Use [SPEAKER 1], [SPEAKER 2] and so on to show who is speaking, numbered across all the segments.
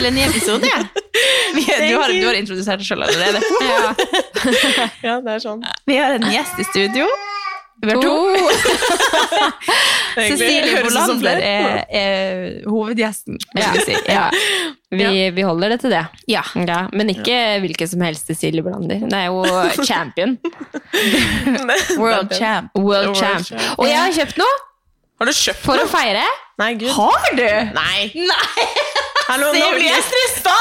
[SPEAKER 1] til en ny episode. Vi, du, har, du har introdusert deg selv allerede.
[SPEAKER 2] Ja, det er sånn.
[SPEAKER 1] Vi har en gjest i studio. Har to. Cecilie
[SPEAKER 2] høres
[SPEAKER 1] Bolander er, er hovedgjesten. jeg si. Ja.
[SPEAKER 3] Vi, vi holder det til det.
[SPEAKER 1] Ja.
[SPEAKER 3] Ja, men ikke hvilken som helst Cecilie Bolander. Hun er jo champion.
[SPEAKER 1] World champ.
[SPEAKER 3] World champ. Og jeg har kjøpt noe
[SPEAKER 2] Har du kjøpt
[SPEAKER 3] for å feire.
[SPEAKER 2] Nei, gud.
[SPEAKER 1] Har du?
[SPEAKER 2] Nei.
[SPEAKER 1] Nei!
[SPEAKER 2] Hallo,
[SPEAKER 1] Se
[SPEAKER 2] nå blir jeg stressa!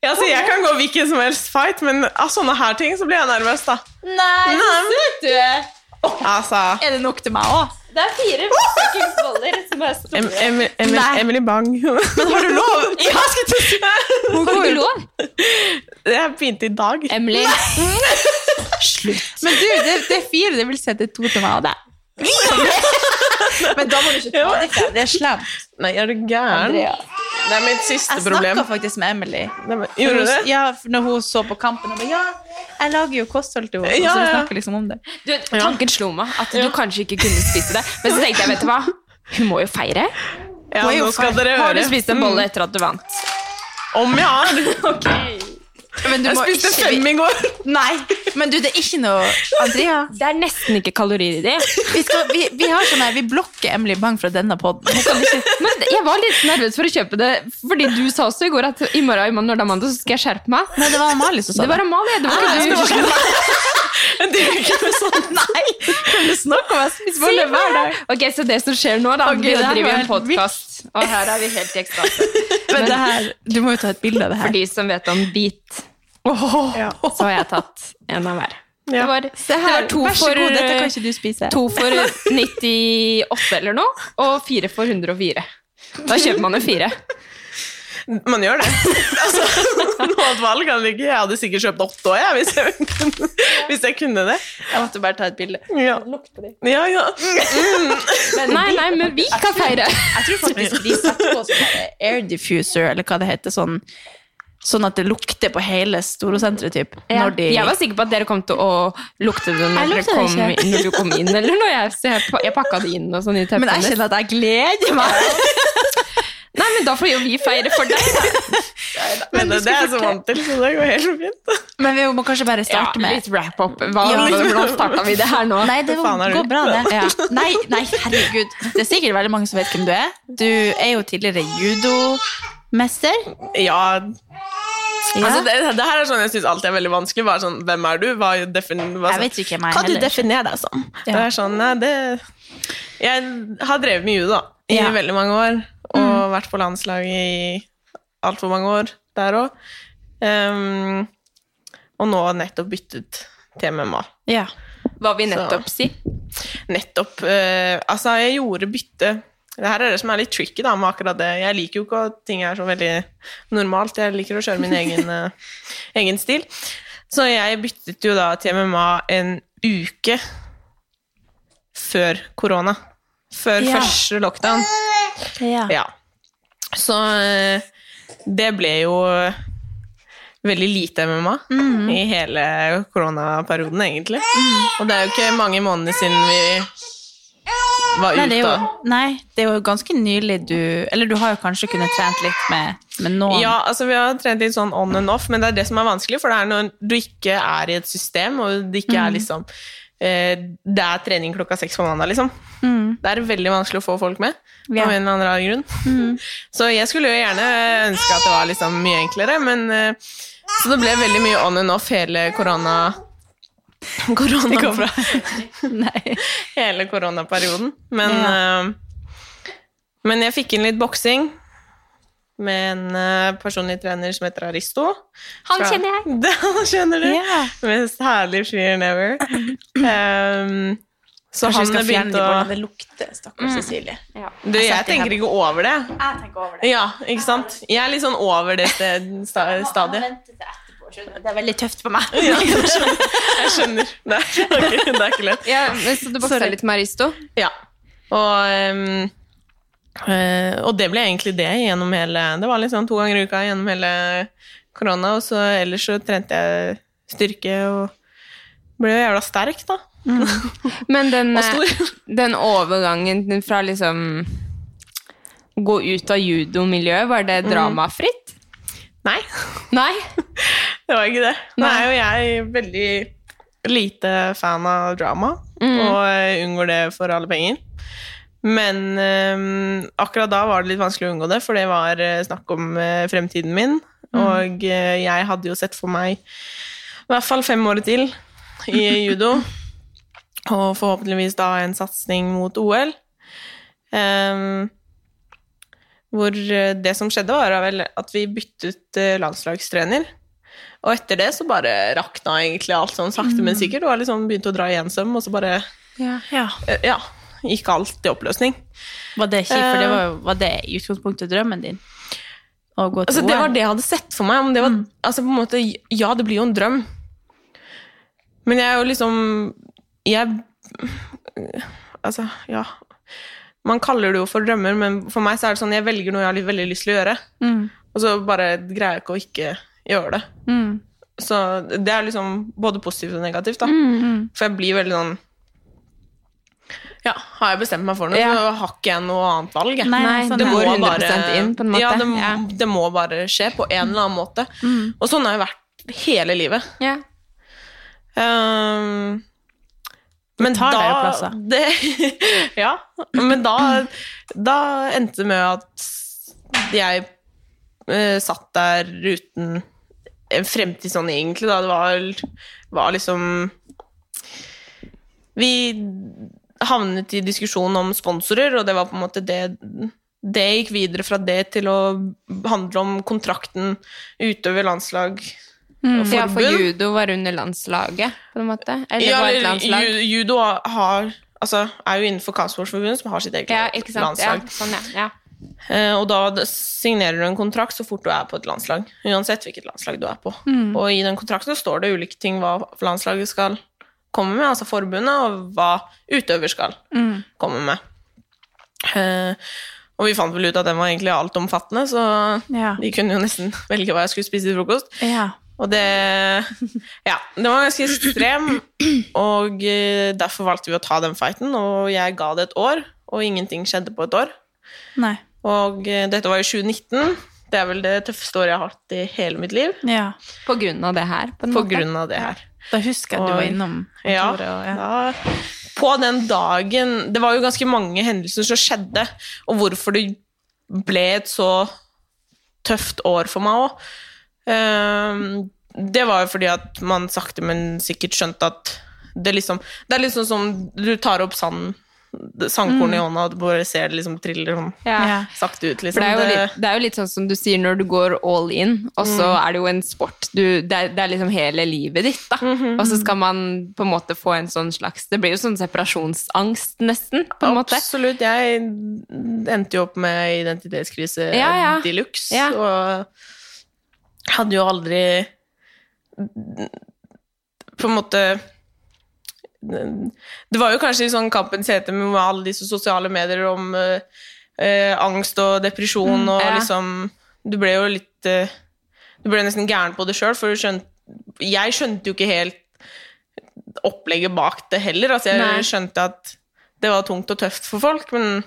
[SPEAKER 2] Ja, altså, jeg kan gå hvilken som helst fight, men av sånne her ting så blir jeg nervøs, da.
[SPEAKER 1] Nei, så søt du er.
[SPEAKER 2] Altså
[SPEAKER 1] Er det nok til meg òg?
[SPEAKER 3] Det er fire fuckings boller som er
[SPEAKER 2] em, em, em, Emily Bang.
[SPEAKER 1] Men har du lov? Ja, skal du
[SPEAKER 3] Har du lov? lov?
[SPEAKER 2] Jeg begynte i dag.
[SPEAKER 3] Emily. Slutt.
[SPEAKER 1] Men du, det, det er fire. Det vil si at det er to til meg og deg. Men da må du ikke ta det fra. Det er slemt.
[SPEAKER 2] Nei, er du gæren?
[SPEAKER 1] Andrea.
[SPEAKER 2] Det er mitt siste
[SPEAKER 1] Jeg
[SPEAKER 2] problem.
[SPEAKER 1] snakka faktisk med Emily.
[SPEAKER 2] Nei, men, Gjorde du det?
[SPEAKER 1] Ja, for når hun så på kampen. Og ba, ja, jeg lager jo kosthold til henne.
[SPEAKER 2] Ja,
[SPEAKER 1] Så vi
[SPEAKER 2] ja.
[SPEAKER 1] snakker liksom om det.
[SPEAKER 3] Du, tanken slo meg at du kanskje ikke kunne spise det. Men så tenkte jeg, vet du hva? Hun må jo feire.
[SPEAKER 2] Ja, nå skal dere
[SPEAKER 3] Har du
[SPEAKER 2] høre.
[SPEAKER 3] spist en bolle etter at du vant?
[SPEAKER 2] Om jeg har.
[SPEAKER 1] Du
[SPEAKER 2] Jeg
[SPEAKER 1] må
[SPEAKER 2] spiste
[SPEAKER 1] ikke-
[SPEAKER 2] fem i går.
[SPEAKER 1] Nei, men du, det er ikke noe Andrea,
[SPEAKER 3] Det er nesten ikke kalorier i det.
[SPEAKER 1] vi, skal, vi, vi har sånn her, vi blokker Emily Bang fra denne podden. Ikke
[SPEAKER 3] Men jeg var litt nervøs for å kjøpe det, fordi du sa også i går at i morgen, i morgen når det er mandag, så skal jeg skjerpe meg.
[SPEAKER 1] Nei, det var Amalie som sa
[SPEAKER 3] Det var Amalie, det var ikke
[SPEAKER 1] det
[SPEAKER 3] du.
[SPEAKER 1] ikke meg.
[SPEAKER 2] Det er ikke noe sånt.
[SPEAKER 1] Nei, kan du snakke om jeg spiser bolle hver dag?
[SPEAKER 3] Ok, Så det som skjer nå, da
[SPEAKER 1] okay,
[SPEAKER 3] Vi
[SPEAKER 1] det her
[SPEAKER 3] driver en podkast, og her er vi helt i ekstase.
[SPEAKER 1] Men det her, du må jo ta et bilde av det her.
[SPEAKER 3] For de som vet om beat,
[SPEAKER 2] Ja.
[SPEAKER 3] så har jeg tatt en av hver.
[SPEAKER 2] Ja.
[SPEAKER 3] Det var, det
[SPEAKER 1] her,
[SPEAKER 3] var to
[SPEAKER 1] vær så
[SPEAKER 3] for,
[SPEAKER 1] god, dette kan ikke du spise.
[SPEAKER 3] to for 98 eller noe, og fire for 104. Da kjøper man en fire.
[SPEAKER 2] Man gjør det. Altså, noe annet valg kan jeg ikke. Jeg hadde sikkert kjøpt åtte òg, jeg, hvis jeg, kunne, hvis jeg kunne det.
[SPEAKER 1] Jeg måtte bare ta et bilde.
[SPEAKER 2] Ja, ja. ja.
[SPEAKER 3] Nei, nei, men vi kan feire.
[SPEAKER 1] Jeg tror faktisk de setter på sånn air diffuser, eller hva det heter, sånn, sånn at det lukter på hele Storosenteret, typ. Når de...
[SPEAKER 3] Jeg var sikker på at dere kom til å lukte det når, dere kom,
[SPEAKER 1] ikke.
[SPEAKER 3] når du kom inn, eller når jeg, jeg pakka det inn og sånn i teppene.
[SPEAKER 1] Men jeg kjenner at jeg gleder meg.
[SPEAKER 3] Nei, men da får jo vi feire for deg.
[SPEAKER 2] Men det, det er jeg så vant til, så det går helt fint.
[SPEAKER 1] Men vi må kanskje bare
[SPEAKER 3] Ja,
[SPEAKER 1] starte med
[SPEAKER 3] litt wrap-up.
[SPEAKER 1] Ja.
[SPEAKER 3] Hvordan starta vi det her nå?
[SPEAKER 1] Nei, det går bra, det. Ja. Nei, nei, herregud. Det er sikkert veldig mange som vet hvem du er. Du er jo tidligere judomester.
[SPEAKER 2] Ja,
[SPEAKER 1] Ja.
[SPEAKER 2] altså det, det her er sånn jeg syns alltid er veldig vanskelig. Bare sånn, Hvem er du? Hva, defin, hva,
[SPEAKER 1] Jeg vet ikke meg
[SPEAKER 2] hva du definerer deg som? Det er sånn, det Jeg har drevet med judo da, i
[SPEAKER 1] Ja.
[SPEAKER 2] veldig mange år, og vært på landslaget i altfor mange år der òg. og nå nettopp byttet til MMA.
[SPEAKER 1] Ja.
[SPEAKER 3] Hva vil nettopp si.
[SPEAKER 2] Nettopp. uh, altså, jeg gjorde bytte Det her er det som er litt tricky da, med akkurat det. Jeg liker jo ikke at ting er så veldig normalt. Jeg liker å kjøre min egen, eh, egen stil. Så jeg byttet jo da til MMA en uke før korona. Før
[SPEAKER 1] Ja.
[SPEAKER 2] første lockdown.
[SPEAKER 1] ja.
[SPEAKER 2] Ja. Så eh, det ble jo veldig lite MMA
[SPEAKER 1] Mm.
[SPEAKER 2] i hele koronaperioden, egentlig. Og det er jo ikke mange måneder siden vi var
[SPEAKER 1] Nei, det
[SPEAKER 2] ute.
[SPEAKER 1] jo, nei, det er jo ganske nylig du Eller du har jo kanskje kunnet trent litt med, med noen.
[SPEAKER 2] Ja, altså vi har trent litt sånn on and off, men det er det som er vanskelig, for det er når du ikke er i et system, og det ikke
[SPEAKER 1] Mm.
[SPEAKER 2] er liksom eh, Det er trening klokka seks på mandag, liksom.
[SPEAKER 1] Mm.
[SPEAKER 2] Det er veldig vanskelig å få folk med,
[SPEAKER 1] Ja.
[SPEAKER 2] av en eller annen rar grunn. Så jeg skulle jo gjerne ønske at det var liksom mye enklere, men eh, Så det ble veldig mye on and off hele korona... Korona
[SPEAKER 1] Nei.
[SPEAKER 2] hele koronaperioden. Men, eh, men jeg fikk inn litt boksing med en eh, personlig trener som heter Aristo.
[SPEAKER 3] Han
[SPEAKER 2] Fra-
[SPEAKER 3] kjenner jeg.
[SPEAKER 2] Det, han kjenner du.
[SPEAKER 1] Yeah.
[SPEAKER 2] Mest herlige fyren ever. Um, så
[SPEAKER 1] Kanskje vi
[SPEAKER 2] han
[SPEAKER 1] skal fjerne
[SPEAKER 2] å.
[SPEAKER 1] Det lukter, stakkars Cecilie.
[SPEAKER 2] Du, jeg
[SPEAKER 1] jeg
[SPEAKER 2] tenker ikke over det.
[SPEAKER 1] Jeg tenker over det.
[SPEAKER 2] Ja, ikke sant? Jeg er litt sånn over dette sta- stadiet.
[SPEAKER 1] Det er veldig tøft for meg.
[SPEAKER 2] Ja, jeg skjønner. Jeg skjønner. Det, er ikke, det er ikke lett.
[SPEAKER 3] Ja, men så du boksa litt med Aristo?
[SPEAKER 2] Ja. Og, ehm, eh, og det ble egentlig det gjennom hele Det var liksom to ganger i uka gjennom hele korona, og så ellers så trente jeg styrke og ble jo jævla sterk, da.
[SPEAKER 3] Men den,
[SPEAKER 2] Og
[SPEAKER 3] eh, den overgangen fra liksom gå ut av judomiljøet? Var det dramafritt?
[SPEAKER 2] Nei,
[SPEAKER 3] Nei?
[SPEAKER 2] det var ikke det. Nå er jo jeg veldig lite fan av drama, og eh, unngår det for alle penger. Men øh, akkurat da var det litt vanskelig å unngå det, for det var eh, snakk om øh, fremtiden min. Og eh, jeg hadde jo sett for meg i hvert fall fem år til i judo. Og forhåpentligvis da en satsing mot OL. Um, hvor eh, det som skjedde, var vel at vi byttet landslagstrener. Og etter det så bare rakna egentlig alt sånn sakte, men sikkert. Og var liksom begynte å dra i ensøm, og så bare
[SPEAKER 1] Ja.
[SPEAKER 2] ja. Ja, gikk alt i oppløsning.
[SPEAKER 1] Var det kjipt, for det var, var det i utgangspunktet drømmen din?
[SPEAKER 2] Altså, det var det jeg hadde sett for meg. Det var, altså, på en måte, ja, det blir jo en drøm. Men jeg er jo liksom Jeg Altså, ja. Man kaller det jo for drømmer, men for meg så er det sånn jeg velger noe jeg har veldig lyst til å gjøre,
[SPEAKER 1] Mm.
[SPEAKER 2] og så bare greier jeg ikke å ikke gjøre det.
[SPEAKER 1] Mm.
[SPEAKER 2] Så det er liksom både positivt og negativt, da.
[SPEAKER 1] Mm.
[SPEAKER 2] For jeg blir veldig sånn Ja, har jeg bestemt meg for noe,
[SPEAKER 3] Ja.
[SPEAKER 2] så har ikke jeg noe annet valg.
[SPEAKER 1] Nei, sånn
[SPEAKER 3] det går
[SPEAKER 1] det.
[SPEAKER 3] 100 inn, på en måte.
[SPEAKER 2] Ja, det,
[SPEAKER 3] Ja.
[SPEAKER 2] det må bare skje på en eller annen måte.
[SPEAKER 1] Mm.
[SPEAKER 2] Og sånn har jeg vært hele livet.
[SPEAKER 3] Ja.
[SPEAKER 2] Um, men
[SPEAKER 1] tar
[SPEAKER 2] da. Det, ja. Men da, da endte det med at jeg uh, satt der uten en fremtid sånn egentlig, da. Det var, var liksom Vi havnet i diskusjon om sponsorer, og det var på en måte det det gikk videre fra det til å handle om kontrakten utøver landslag og
[SPEAKER 3] ja, for judo var under landslaget, på en måte? Eller
[SPEAKER 2] Ja,
[SPEAKER 3] var et landslag?
[SPEAKER 2] judo har, altså, er jo innenfor Kampsportsforbundet, som har sitt eget
[SPEAKER 3] Ja, sant? Ja,
[SPEAKER 2] landslag.
[SPEAKER 3] sånn, ja.
[SPEAKER 2] Eh, og da signerer du en kontrakt så fort du er på et landslag. Uansett hvilket landslag du er på.
[SPEAKER 3] Mm.
[SPEAKER 2] Og i den kontrakten står det ulike ting hva landslaget skal komme med, altså forbundet, og hva utøver skal
[SPEAKER 1] Mm.
[SPEAKER 2] komme med. Eh, og vi fant vel ut at den var egentlig altomfattende, så
[SPEAKER 1] Ja.
[SPEAKER 2] vi kunne jo nesten velge hva jeg skulle spise til frokost.
[SPEAKER 1] Ja.
[SPEAKER 2] Og det Ja, det var ganske ekstrem, og eh, derfor valgte vi å ta den fighten, og jeg ga det et år, og ingenting skjedde på et år.
[SPEAKER 1] Nei.
[SPEAKER 2] Og eh, dette var i 2019. Det er vel det tøffeste året jeg har hatt i hele mitt liv,
[SPEAKER 1] Ja.
[SPEAKER 3] På grunn av det her, på en
[SPEAKER 2] på
[SPEAKER 3] måte?
[SPEAKER 2] grunn av det her.
[SPEAKER 1] Da husker jeg at du var
[SPEAKER 2] innom
[SPEAKER 1] innom
[SPEAKER 2] Ja.
[SPEAKER 1] Og, ja.
[SPEAKER 2] på den dagen Det var jo ganske mange hendelser som skjedde, og hvorfor det ble et så tøft år for meg òg. det var jo fordi at man sakte, men sikkert skjønte at det liksom Det er liksom som du tar opp sand, mm. i hånda, og du bare ser det liksom triller sånn
[SPEAKER 3] Ja.
[SPEAKER 2] Sakte ut, liksom.
[SPEAKER 3] For det er, jo litt, det er jo litt sånn som du sier når du går all in, og så er det jo en sport. Du, det, er, det er liksom hele livet ditt, da. Og så skal man på en måte få en sånn slags Det blir jo sånn separasjonsangst, nesten, på en måte.
[SPEAKER 2] Absolutt. Jeg endte jo opp med identitetskrise
[SPEAKER 3] Ja, ja.
[SPEAKER 2] de luxe,
[SPEAKER 3] Ja.
[SPEAKER 2] og hadde jo aldri På en måte Det var jo kanskje i sånn kampens hete med alle disse sosiale medier om eh, eh, angst og depresjon, og
[SPEAKER 3] Mm, ja.
[SPEAKER 2] liksom Du ble jo litt eh, Du ble nesten gæren på det sjøl, for du skjønte Jeg skjønte jo ikke helt opplegget bak det heller. Altså, jeg
[SPEAKER 3] Nei.
[SPEAKER 2] skjønte at det var tungt og tøft for folk, men,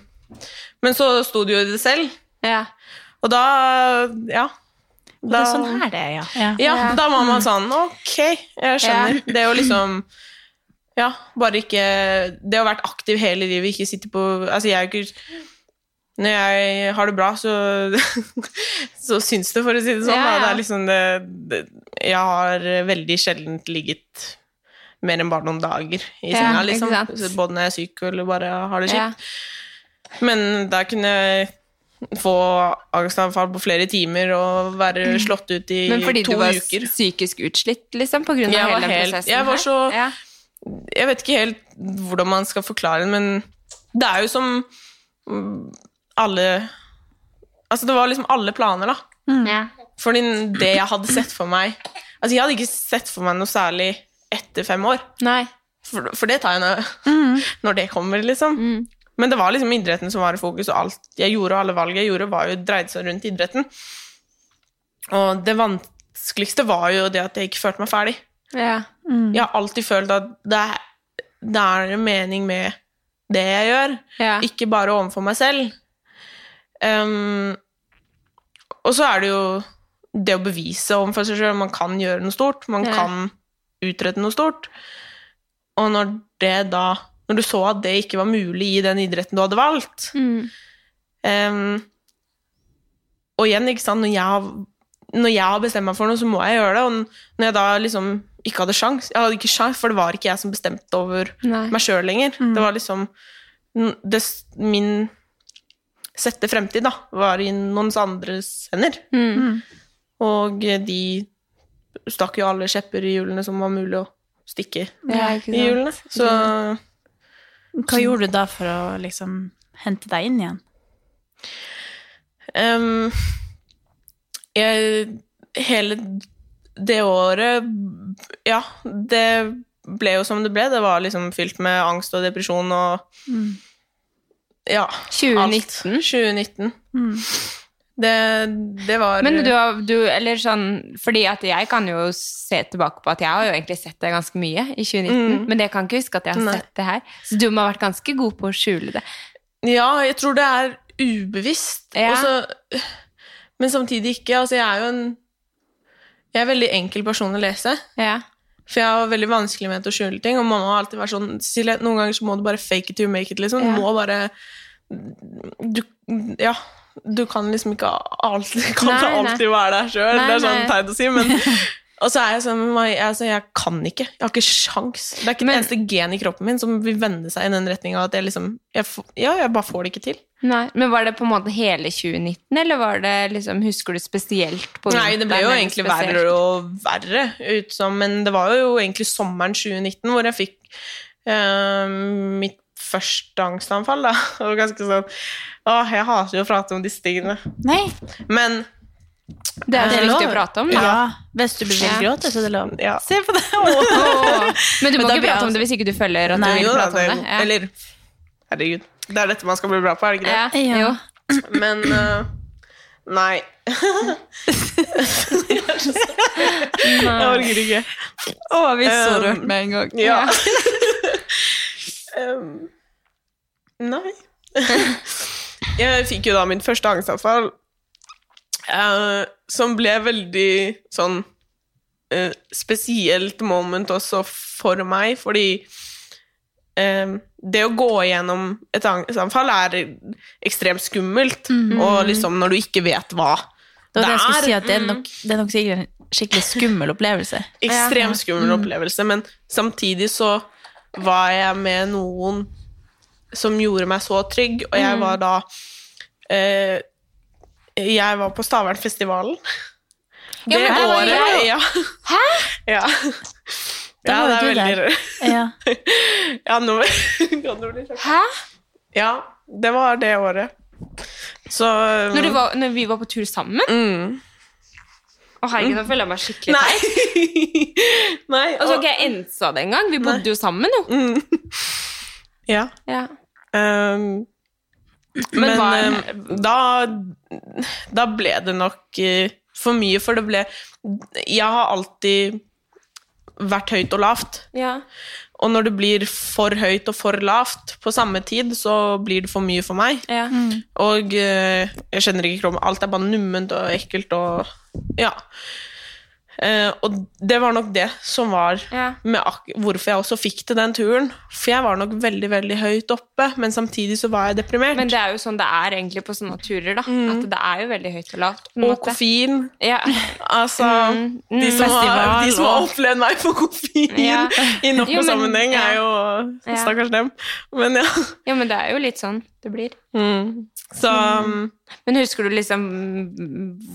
[SPEAKER 2] men så sto du jo i det selv.
[SPEAKER 3] Ja.
[SPEAKER 2] Og da Ja.
[SPEAKER 1] Og det er sånn her det er, ja. ja.
[SPEAKER 2] Ja,
[SPEAKER 3] Ja.
[SPEAKER 2] da var man sånn Ok, jeg skjønner. Det er jo liksom Ja, bare ikke Det å ha vært aktiv hele livet, ikke sitte på Altså, jeg er ikke Når jeg har det bra, så Så syns det, for å si det sånn.
[SPEAKER 3] Ja,
[SPEAKER 2] ja. Det er liksom det, det Jeg har veldig sjelden ligget mer enn bare noen dager i senga, liksom. Både når jeg er syk eller bare har det kjipt. Men da kunne jeg få angstanfall på flere timer og være slått ut i
[SPEAKER 3] to uker. Men fordi du var
[SPEAKER 2] uker.
[SPEAKER 3] psykisk utslitt, liksom, på grunn av hele den prosessen
[SPEAKER 2] jeg var
[SPEAKER 3] her?
[SPEAKER 2] så-
[SPEAKER 3] ja.
[SPEAKER 2] Jeg vet ikke helt hvordan man skal forklare det, men det er jo som mm, alle Altså, det var liksom alle planer, da.
[SPEAKER 3] Mm.
[SPEAKER 2] Fordi det jeg hadde sett for meg Altså, jeg hadde ikke sett for meg noe særlig etter fem år.
[SPEAKER 3] Nei.
[SPEAKER 2] For, for det tar jeg når, når det kommer, liksom.
[SPEAKER 3] Mm.
[SPEAKER 2] Men det var liksom idretten som var i fokus, og alt jeg gjorde, og alle valg jeg gjorde, var jo dreide seg rundt idretten. Og det vanskeligste var jo det at jeg ikke følte meg ferdig.
[SPEAKER 3] Ja.
[SPEAKER 2] Jeg har alltid følt at det er, det er en mening med det jeg gjør,
[SPEAKER 3] Ja.
[SPEAKER 2] ikke bare overfor meg selv. Um, og så er det jo det å bevise overfor seg sjøl. Man kan gjøre noe stort. Man
[SPEAKER 3] Ja.
[SPEAKER 2] kan utrette noe stort. Og når det da Når du så at det ikke var mulig i den idretten du hadde valgt
[SPEAKER 3] Mm.
[SPEAKER 2] um, Og igjen, ikke sant, når jeg, har, når jeg har bestemt meg for noe, så må jeg gjøre det. Og når jeg da liksom ikke hadde sjans Jeg hadde ikke sjans, for det var ikke jeg som bestemte over
[SPEAKER 3] Nei.
[SPEAKER 2] meg sjøl lenger. Det var liksom det, Min sette fremtid, da, var i noens andres hender.
[SPEAKER 3] Mm.
[SPEAKER 2] Og de stakk jo alle kjepper i hjulene som var mulig å stikke
[SPEAKER 3] Ja,
[SPEAKER 2] i hjulene. Så
[SPEAKER 1] Hva gjorde du da for å liksom hente deg inn igjen?
[SPEAKER 2] Um, jeg, hele det året Ja, det ble jo som det ble. Det var liksom fylt med angst og depresjon og Ja.
[SPEAKER 3] 2019.
[SPEAKER 2] Alt. 2019. Det, det var
[SPEAKER 3] Men du, har- du, eller sånn, fordi at jeg kan jo se tilbake på at jeg har jo egentlig sett det ganske mye i 2019, men jeg kan ikke huske at jeg har
[SPEAKER 2] Nei.
[SPEAKER 3] sett det her. Så du må ha vært ganske god på å skjule det.
[SPEAKER 2] Ja, jeg tror det er ubevisst.
[SPEAKER 3] Ja.
[SPEAKER 2] Og så- men samtidig ikke. Altså, jeg er jo en Jeg er en veldig enkel person å lese.
[SPEAKER 3] Ja.
[SPEAKER 2] For jeg har veldig vanskelig med å skjule ting, og mamma har alltid vært sånn Silje, noen ganger så må du bare fake it to make it, liksom. Du må bare Du Ja. Du kan liksom ikke alltid, kan
[SPEAKER 3] Nei,
[SPEAKER 2] alltid
[SPEAKER 3] nei.
[SPEAKER 2] være der sjøl. Det er sånn teit å si, men Og så er jeg sånn altså, Jeg kan ikke. Jeg har ikke sjans. Det er ikke
[SPEAKER 3] Men-
[SPEAKER 2] det eneste gen i kroppen min som vil vende seg i den retninga at jeg liksom jeg, Ja, jeg bare får det ikke til.
[SPEAKER 3] Nei, men var det på en måte hele 2019, eller var det liksom, husker du spesielt på
[SPEAKER 2] Nei, det ble jo egentlig
[SPEAKER 3] spesielt?
[SPEAKER 2] verre og verre ut som Men det var jo egentlig sommeren 2019 hvor jeg fikk eh, mitt første angstanfall, da. Og ganske sånn Åh, jeg hater jo å prate om disse tingene.
[SPEAKER 1] Nei,
[SPEAKER 2] Men
[SPEAKER 3] Det er
[SPEAKER 1] Det er
[SPEAKER 3] viktig
[SPEAKER 1] lov.
[SPEAKER 3] å prate om.
[SPEAKER 1] ja. Hvis du blir
[SPEAKER 3] Ja.
[SPEAKER 1] gråte, så er det lov.
[SPEAKER 2] ja.
[SPEAKER 1] Se på det! Åh.
[SPEAKER 3] Men du må
[SPEAKER 1] Men
[SPEAKER 3] ikke prate om det hvis ikke du føler at
[SPEAKER 1] Nei,
[SPEAKER 3] du
[SPEAKER 2] Jo
[SPEAKER 3] vil
[SPEAKER 2] da,
[SPEAKER 3] prate
[SPEAKER 2] det,
[SPEAKER 3] om det. Ja.
[SPEAKER 2] Eller Herregud. Det er dette man skal bli bra på, er det ikke det?
[SPEAKER 3] ja.
[SPEAKER 1] Ja.
[SPEAKER 3] Jo.
[SPEAKER 2] Men uh, Nei. jeg orker ikke.
[SPEAKER 1] Å, vi er så
[SPEAKER 2] Um,
[SPEAKER 1] rørt med en gang.
[SPEAKER 2] Ja. um, nei. jeg fikk jo da min første angstanfall, eh, som ble veldig sånn uh, spesielt moment også for meg, fordi eh, det å gå gjennom et angstanfall er ekstremt skummelt, og liksom når du ikke vet hva
[SPEAKER 1] Det det jeg
[SPEAKER 2] er-
[SPEAKER 1] si, det er nok, det er nok sikkert en skikkelig skummel opplevelse.
[SPEAKER 2] ekstremt skummel opplevelse, men samtidig så var jeg med noen som gjorde meg så trygg, og jeg var da eh, Jeg var på Stavernfestivalen.
[SPEAKER 3] Ja, men der var
[SPEAKER 2] året
[SPEAKER 3] jeg
[SPEAKER 2] ja. Hæ? Ja.
[SPEAKER 1] Da
[SPEAKER 2] ja,
[SPEAKER 1] var
[SPEAKER 2] det er veldig.
[SPEAKER 1] Ja.
[SPEAKER 2] Ja, nå kan det.
[SPEAKER 3] Hæ?
[SPEAKER 2] Ja, det var det året. Så
[SPEAKER 3] Når, var, når vi var på tur sammen?
[SPEAKER 2] mm.
[SPEAKER 3] Å herregud, da føler jeg meg skikkelig
[SPEAKER 2] Nei.
[SPEAKER 3] teit.
[SPEAKER 2] Nei.
[SPEAKER 3] Og så ikke jeg ensa det engang. Vi bodde jo sammen, jo.
[SPEAKER 2] mm. Ja.
[SPEAKER 3] Ja.
[SPEAKER 2] Um, men
[SPEAKER 3] Men hva-
[SPEAKER 2] um, da, da ble det nok eh, for mye, for det ble Jeg har alltid vært høyt og lavt.
[SPEAKER 3] ja.
[SPEAKER 2] Og når det blir for høyt og for lavt på samme tid, så blir det for mye for meg.
[SPEAKER 3] ja.
[SPEAKER 2] Og eh, jeg kjenner ikke kroppen. Alt er bare numment og ekkelt og Ja. Eh, og det var nok det som var
[SPEAKER 3] Ja.
[SPEAKER 2] hvorfor jeg også fikk til den turen. For jeg var nok veldig veldig høyt oppe, men samtidig så var jeg deprimert.
[SPEAKER 3] Men det er jo sånn det er egentlig på sånne turer, da. At det er jo veldig høyt og lavt. en
[SPEAKER 2] og koffein.
[SPEAKER 3] Ja.
[SPEAKER 2] Altså,
[SPEAKER 3] Mm,
[SPEAKER 2] de, som har, de som har opplevd meg på koffein
[SPEAKER 3] Ja.
[SPEAKER 2] i
[SPEAKER 3] Jo, men-
[SPEAKER 2] sammenheng, er jo stakkars dem. Men ja.
[SPEAKER 3] ja, men det er jo litt sånn det blir.
[SPEAKER 2] Mm. Så mm.
[SPEAKER 3] Men husker du liksom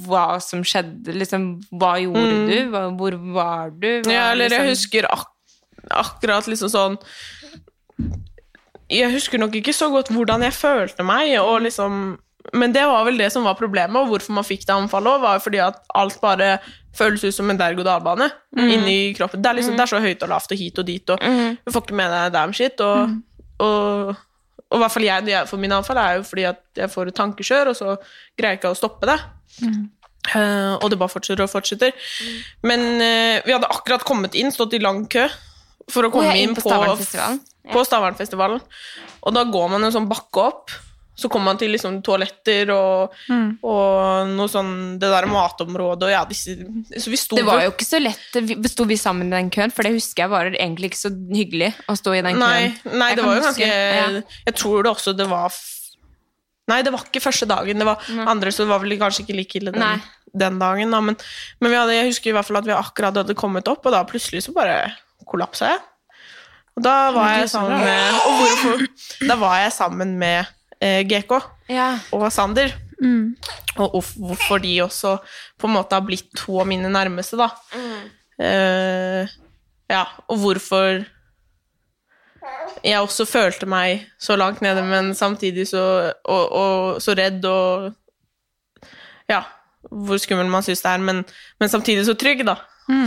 [SPEAKER 3] hva som skjedde? Liksom, hva gjorde du? Hva, hvor var du? Hva,
[SPEAKER 2] Ja, eller jeg
[SPEAKER 3] liksom-
[SPEAKER 2] husker ak akkurat liksom sånn Jeg husker nok ikke så godt hvordan jeg følte meg, og liksom Men det var vel det som var problemet, og hvorfor man fikk det anfallet òg, var fordi at alt bare føles ut som en derg-og-dal-bane inni kroppen. Det er, liksom, det er så høyt og lavt og hit og dit, og du får ikke med deg damn shit. Og, og, og i hvert fall jeg, når jeg får mine anfall, er jo fordi at jeg får et tankekjør, og så greier jeg ikke å stoppe det. Eh, og det bare fortsetter og fortsetter. Men eh, vi hadde akkurat kommet inn, stått i lang kø for å komme
[SPEAKER 3] inn
[SPEAKER 2] inn
[SPEAKER 3] på
[SPEAKER 2] på,
[SPEAKER 3] Stavernfestivalen. Ja.
[SPEAKER 2] på Stavernfestivalen. Og da går man en sånn bakke opp, så kom man til liksom toaletter og, og noe sånn Det der matområdet og ja, disse Så vi sto
[SPEAKER 3] Det var jo ikke så lett. Vi- Sto vi sammen i den køen? For det husker jeg var egentlig ikke så hyggelig å stå i den
[SPEAKER 2] Nei,
[SPEAKER 3] køen.
[SPEAKER 2] nei
[SPEAKER 3] Jeg
[SPEAKER 2] det var jo ganske
[SPEAKER 3] ja.
[SPEAKER 2] Jeg tror det også det var Nei, det var ikke første dagen. Det var andre, så det var vel kanskje ikke like ille den, den dagen. Da. Men, men vi hadde, jeg husker i hvert fall at vi akkurat hadde kommet opp, og da plutselig så bare kollapsa jeg. Og da var jeg sammen med hvorfor? Da var jeg sammen med GK
[SPEAKER 3] Ja.
[SPEAKER 2] og Sander. Og hvorfor de også på en måte har blitt to av mine nærmeste, da. Eh, ja, og hvorfor jeg også følte meg så langt nede, men samtidig så Og, og så redd og Ja, hvor skummel man syns det er, men, men samtidig så trygg, da.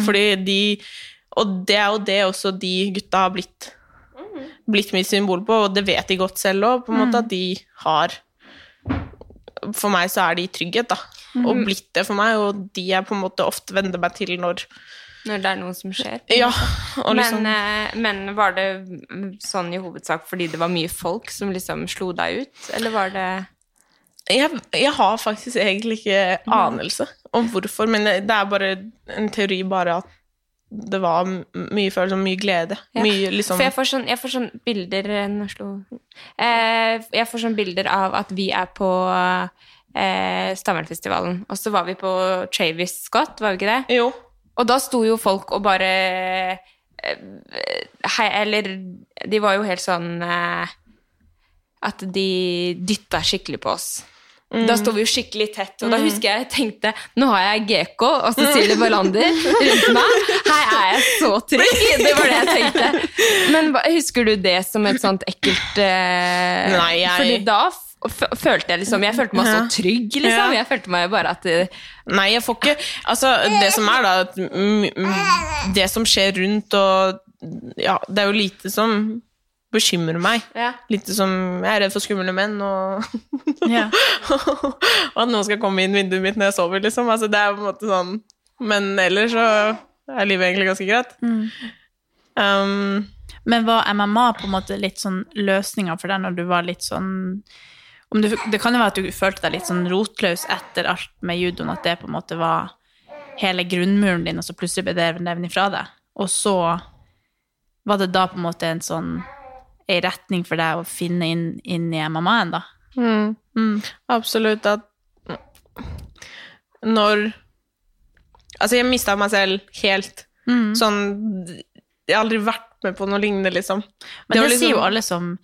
[SPEAKER 2] Fordi de Og det er jo det også de gutta har blitt blitt mitt symbol på, og det vet de godt selv òg, på en måte, at de har For meg så er de trygghet, da. Og blitt det for meg, og de jeg på en måte ofte vender meg til når
[SPEAKER 3] Når det er noe som skjer.
[SPEAKER 2] Ja, liksom
[SPEAKER 3] Men, eh, men var det mm, sånn i hovedsak fordi det var mye folk som liksom slo deg ut, eller var det
[SPEAKER 2] jeg, jeg har faktisk egentlig ikke anelse om hvorfor, men det det er bare en teori bare at det var mye følelser, mye glede.
[SPEAKER 3] Ja.
[SPEAKER 2] Mye liksom
[SPEAKER 3] For jeg får sånn, jeg får sånn bilder eh, eh, Jeg får sånn bilder av at vi er på eh, Stavernfestivalen, og så var vi på Travis Scott, var vi ikke det?
[SPEAKER 2] Jo.
[SPEAKER 3] Og da sto jo folk og bare eh, Hei, eller De var jo helt sånn eh, At de dytta skikkelig på oss. Da sto vi jo skikkelig tett, og da husker jeg jeg tenkte Nå har jeg GK og Cecilie Ballander rundt meg. Her er jeg så trygg! Det var det jeg tenkte. Men husker du det som et sånt ekkelt eh,
[SPEAKER 2] Nei, jeg-
[SPEAKER 3] Fordi da følte jeg liksom Jeg følte meg så trygg, liksom. Jeg følte meg bare at eh,
[SPEAKER 2] Nei, jeg får ikke Altså, det som er, da Det som skjer rundt og Ja, det er jo lite som bekymrer meg.
[SPEAKER 3] Ja.
[SPEAKER 2] Litt som Jeg er redd for skumle menn, og
[SPEAKER 1] Ja.
[SPEAKER 2] Og at noen skal komme inn vinduet mitt når jeg sover, liksom. Altså, det er på en måte sånn Men ellers så er livet egentlig ganske greit. Um,
[SPEAKER 1] Men var MMA på en måte litt sånn løsninga for deg når du var litt sånn om du, Det kan jo være at du følte deg litt sånn rotløs etter alt med judoen, at det på en måte var hele grunnmuren din, og så plutselig ble det nevnt ifra deg. Og så var det da på en måte en sånn ei retning for deg å finne inn, inn i MMA-en, da. Mm.
[SPEAKER 2] absolutt at Når Altså, jeg mista meg selv helt.
[SPEAKER 1] Mm.
[SPEAKER 2] Sånn Jeg har aldri vært med på noe lignende, liksom.
[SPEAKER 1] Men det,
[SPEAKER 2] det liksom-
[SPEAKER 1] sier jo alle som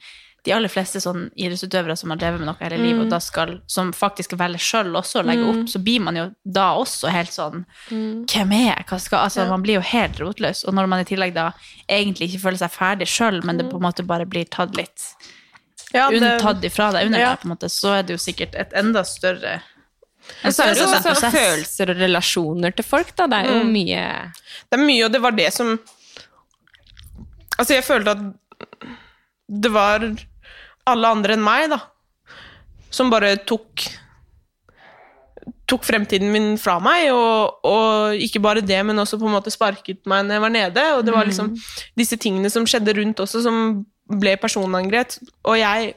[SPEAKER 1] de aller fleste sånn idrettsutøvere som har drevet med noe hele livet, og da skal, som faktisk velger sjøl også å legge opp, så blir man jo da også helt sånn Hvem er jeg? Hva skal Altså, man blir jo helt rotløs. Og når man i tillegg da egentlig ikke føler seg ferdig sjøl, men det på en måte bare blir tatt litt
[SPEAKER 2] Ja, det-
[SPEAKER 1] tatt ifra deg under
[SPEAKER 2] Ja.
[SPEAKER 1] deg, på en måte, så er det jo sikkert et enda større
[SPEAKER 3] Og så er det jo også følelser og relasjoner til folk, da. Det er jo mye
[SPEAKER 2] Det er mye, og det var det som Altså, jeg følte at det var alle andre enn meg, da, som bare tok tok fremtiden min fra meg, og, og ikke bare det, men også på en måte sparket meg når jeg var nede. Og det var liksom disse tingene som skjedde rundt også, som ble personangrep. Og jeg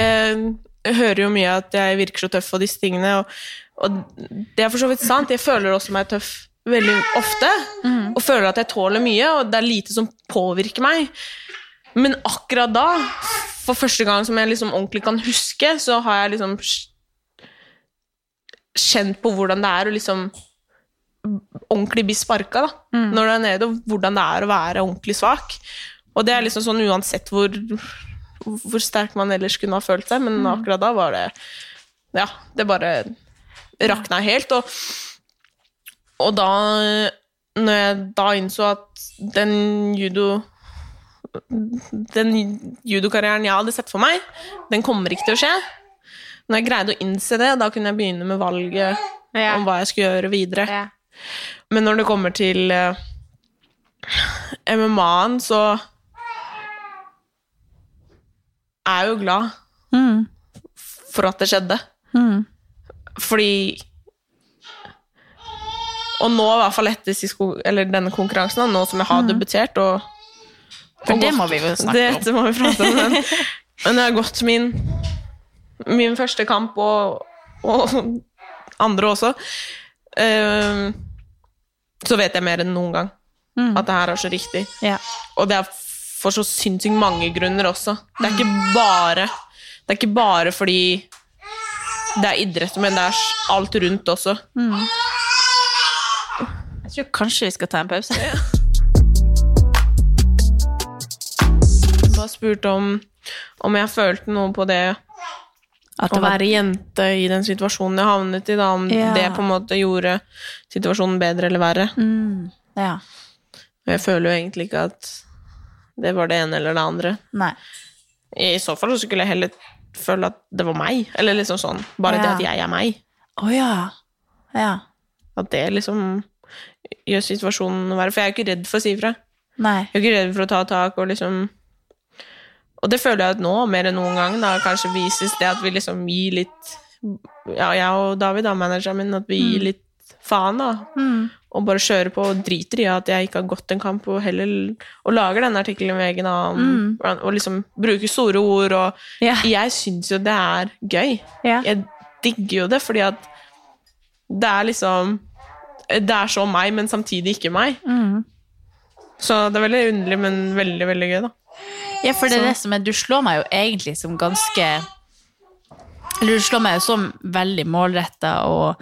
[SPEAKER 2] eh, hører jo mye at jeg virker så tøff og disse tingene, og, og det er for så vidt sant. Jeg føler også meg tøff veldig ofte, og føler at jeg tåler mye, og det er lite som påvirker meg. Men akkurat da, for første gang som jeg liksom ordentlig kan huske, så har jeg liksom kjent på hvordan det er å liksom ordentlig bli sparka da, når du er nede, og hvordan det er å være ordentlig svak. Og det er liksom sånn uansett hvor, hvor sterk man ellers kunne ha følt seg, men akkurat da var det Ja, det bare rakna helt. Og, og da Når jeg da innså at den judo den judokarrieren jeg hadde sett for meg, den kommer ikke til å skje. Når jeg greide å innse det, da kunne jeg begynne med valget
[SPEAKER 3] Ja.
[SPEAKER 2] om hva jeg skulle gjøre videre.
[SPEAKER 3] ja.
[SPEAKER 2] Men når det kommer til uh, MMA-en, så er jeg jo glad
[SPEAKER 1] Mm.
[SPEAKER 2] for at det skjedde.
[SPEAKER 1] Mm.
[SPEAKER 2] Fordi Og nå, i hvert fall etter denne konkurransen, nå som jeg har debutert og
[SPEAKER 1] For det må vi jo snakke om.
[SPEAKER 2] Dette må vi prate om. Men Men jeg har gått min, min første kamp, og, og andre også, eh, så vet jeg mer enn noen gang at det her er så riktig.
[SPEAKER 1] Ja.
[SPEAKER 2] Og det er for så sinnssykt mange grunner også. Det er ikke bare, det er ikke bare fordi det er idrett, men det er alt rundt også.
[SPEAKER 1] Jeg tror kanskje vi skal ta en pause.
[SPEAKER 2] Bare spurt om, om jeg følte noe på det
[SPEAKER 1] At
[SPEAKER 2] å være jente i den situasjonen jeg havnet i, da, om
[SPEAKER 1] Ja.
[SPEAKER 2] det på en måte gjorde situasjonen bedre eller verre.
[SPEAKER 1] mm, Ja.
[SPEAKER 2] Og jeg føler jo egentlig ikke at det var det ene eller det andre.
[SPEAKER 1] Nei.
[SPEAKER 2] I så fall så skulle jeg heller føle at det var meg, eller liksom sånn. Bare det at jeg er meg.
[SPEAKER 1] Oh, ja. Ja.
[SPEAKER 2] At det liksom gjør situasjonen verre. For jeg er jo ikke redd for å si ifra. Jeg er ikke redd for å ta tak og liksom Og det føler jeg at nå, mer enn noen gang, da kanskje vises det at vi liksom gir litt Ja, jeg og David, da, manageren min, at vi gir litt faen, da.
[SPEAKER 1] Mm.
[SPEAKER 2] Og bare kjører på og driter i at jeg ikke har gått en kamp, og heller Og lager denne artikkelen med egen om Og liksom bruker store ord og
[SPEAKER 1] yeah.
[SPEAKER 2] Jeg syns jo det er gøy.
[SPEAKER 1] Yeah.
[SPEAKER 2] Jeg digger jo det, fordi at det er liksom Det er så meg, men samtidig ikke meg.
[SPEAKER 1] Mm.
[SPEAKER 2] Så det er veldig underlig, men veldig, veldig gøy, da.
[SPEAKER 1] Ja, for det er det som er Du slår meg jo egentlig som ganske Eller du slår meg jo som veldig målretta og,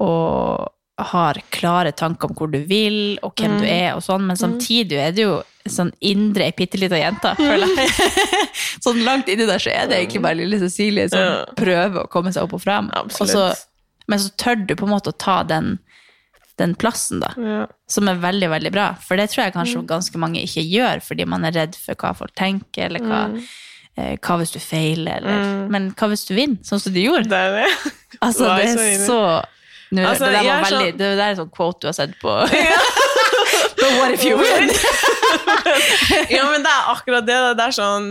[SPEAKER 1] og har klare tanker om hvor du vil, og hvem du er, og sånn, men samtidig er det jo sånn indre, ei bitte lita jente, føler jeg. sånn langt inni der så er det egentlig bare lille Cecilie som prøver å komme seg opp og frem. Og så, men så tør du på en måte å ta den, den plassen, da
[SPEAKER 2] Ja.
[SPEAKER 1] som er veldig, veldig bra. For det tror jeg kanskje ganske mange ikke gjør, fordi man er redd for hva folk tenker, eller hva, eh, hva hvis du feiler, eller Men hva hvis du vinner, sånn som du gjorde?
[SPEAKER 2] Det er det.
[SPEAKER 1] Altså, det er så Nå,
[SPEAKER 2] Altså,
[SPEAKER 1] det, der
[SPEAKER 2] jeg
[SPEAKER 1] var
[SPEAKER 2] er så-
[SPEAKER 1] det der er sånn quote du har sett på But what if you win?
[SPEAKER 2] Ja, men det er akkurat det. da. Det er sånn,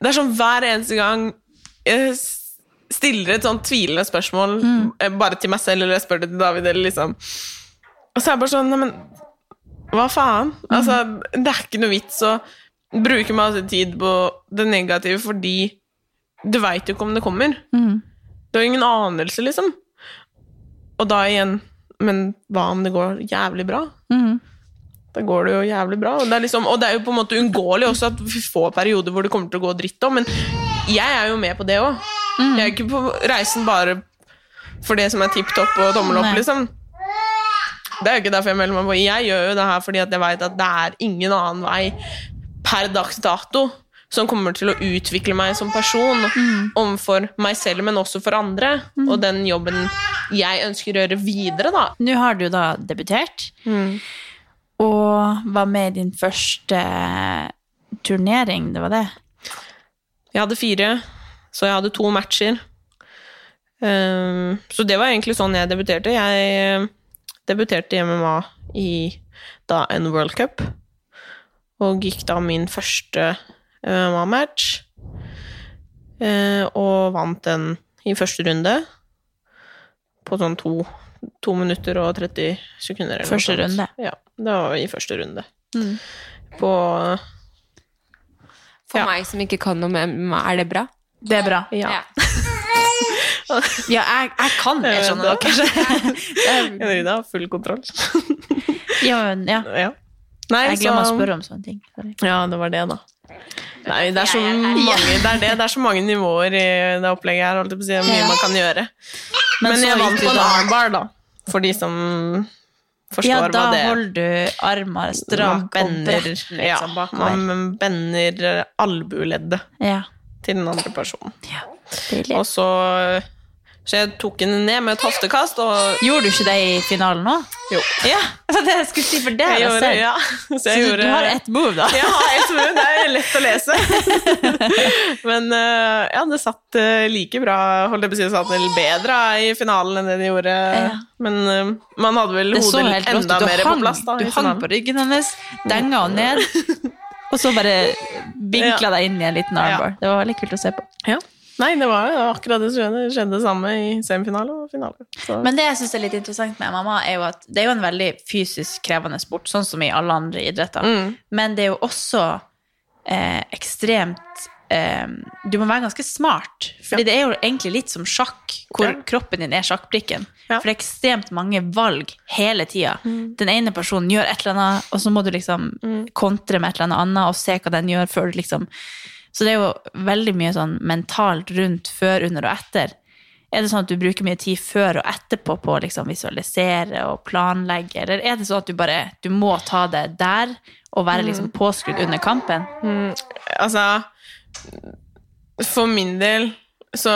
[SPEAKER 2] det er sånn hver eneste gang jeg stiller et sånn tvilende spørsmål, mm. bare til meg selv, eller jeg spør det til David, eller liksom Og så er jeg bare sånn Neimen, hva faen? Altså, det er ikke noe vits å bruke masse tid på det negative fordi du veit jo ikke om det kommer. Du har ingen anelse, liksom. Og da igjen Men hva om det går jævlig bra? Da går det jo jævlig bra. Og det, liksom, og det er jo på en måte uunngåelig også at vi får perioder hvor det kommer til å gå dritt òg, men jeg er jo med på det òg. Jeg er ikke på reisen bare for det som er tipp topp og tommel opp, liksom. Det er jo ikke derfor jeg melder meg på. Jeg gjør jo det her fordi at jeg veit at det er ingen annen vei per dags dato som kommer til å utvikle meg som person overfor meg selv, men også for andre. Og den jobben jeg ønsker å gjøre videre, da.
[SPEAKER 1] Nå har du da debutert, og var med i din første turnering, det var det?
[SPEAKER 2] Jeg hadde fire, så jeg hadde to matcher. Ehm, så det var egentlig sånn jeg debuterte. Jeg eh, debuterte i MMA i da en World Cup, og gikk da min første MMA-match. eh, og vant den i første runde på sånn to, to minutter og 30 sekunder. eller noe
[SPEAKER 1] Første
[SPEAKER 2] sånt.
[SPEAKER 1] runde?
[SPEAKER 2] Ja, det var i første runde.
[SPEAKER 1] Mm.
[SPEAKER 2] På
[SPEAKER 3] For
[SPEAKER 2] Ja.
[SPEAKER 3] meg som ikke kan noe med MMA, er det bra?
[SPEAKER 1] Det er bra.
[SPEAKER 2] Ja.
[SPEAKER 1] Ja, jeg, jeg kan mer
[SPEAKER 2] Jeg
[SPEAKER 1] sånn enn
[SPEAKER 2] det.
[SPEAKER 1] dere.
[SPEAKER 2] Ida har full kontroll.
[SPEAKER 1] Ja, men, ja.
[SPEAKER 2] Ja. Nei,
[SPEAKER 1] Jeg glemmer å spørre om sånne ting. Sorry.
[SPEAKER 2] Ja, det var det, da. Nei, det er så mange, det er det, det er så mange nivåer i det opplegget her. Holdt jeg på å si, mye man kan gjøre.
[SPEAKER 1] Men
[SPEAKER 2] Men, jeg vant på en armbar, da. For de som forstår
[SPEAKER 1] Ja,
[SPEAKER 2] hva det er.
[SPEAKER 1] Ja, da holder du armer strak og
[SPEAKER 2] bender,
[SPEAKER 1] bredt
[SPEAKER 2] ja,
[SPEAKER 1] liksom, bakover.
[SPEAKER 2] man bender albueleddet
[SPEAKER 1] Ja.
[SPEAKER 2] til den andre personen.
[SPEAKER 1] ja.
[SPEAKER 2] Og så Så jeg tok henne ned med et hoftekast, og
[SPEAKER 1] Gjorde du ikke det i finalen òg?
[SPEAKER 2] jo.
[SPEAKER 1] Ja, det var det jeg skulle si, for det har
[SPEAKER 2] Jeg
[SPEAKER 1] jeg sett.
[SPEAKER 2] ja. Så
[SPEAKER 1] Så
[SPEAKER 2] gjorde
[SPEAKER 1] du har ett move, da?
[SPEAKER 2] Jeg har ett move, det er lett å lese. Men eh, ja, det satt eh, like bra, holdt jeg på å si, det satt vel bedre i finalen enn det de gjorde.
[SPEAKER 1] Ja.
[SPEAKER 2] Men eh, man hadde vel
[SPEAKER 1] Det
[SPEAKER 2] hodet enda. Mer
[SPEAKER 1] hang,
[SPEAKER 2] på plass da.
[SPEAKER 1] du hang på ryggen hennes, denga ned, og så bare vinkla deg inn i en liten armbar. Det var veldig kult å se på.
[SPEAKER 2] Ja. Nei, det var akkurat det som skjedde. Det skjedde det samme i semifinale og finale. Så.
[SPEAKER 1] Men det jeg syns er litt interessant med mamma, er jo at det er jo en veldig fysisk krevende sport, sånn som i alle andre idretter.
[SPEAKER 2] Mm.
[SPEAKER 1] Men det er jo også eh, ekstremt eh, Du må være ganske smart. Fordi det er jo egentlig litt som sjakk, hvor
[SPEAKER 2] Ja.
[SPEAKER 1] kroppen din er sjakkbrikken.
[SPEAKER 2] Ja.
[SPEAKER 1] For det er ekstremt mange valg hele tida. Den ene personen gjør et eller annet, og så må du liksom kontre med et eller annet og se hva den gjør før du liksom Så det er jo veldig mye sånn mentalt rundt før, under og etter. Er det sånn at du bruker mye tid før og etterpå på å liksom visualisere og planlegge, eller er det sånn at du bare du må ta det der og være liksom påskrudd under kampen?
[SPEAKER 2] Altså For min del så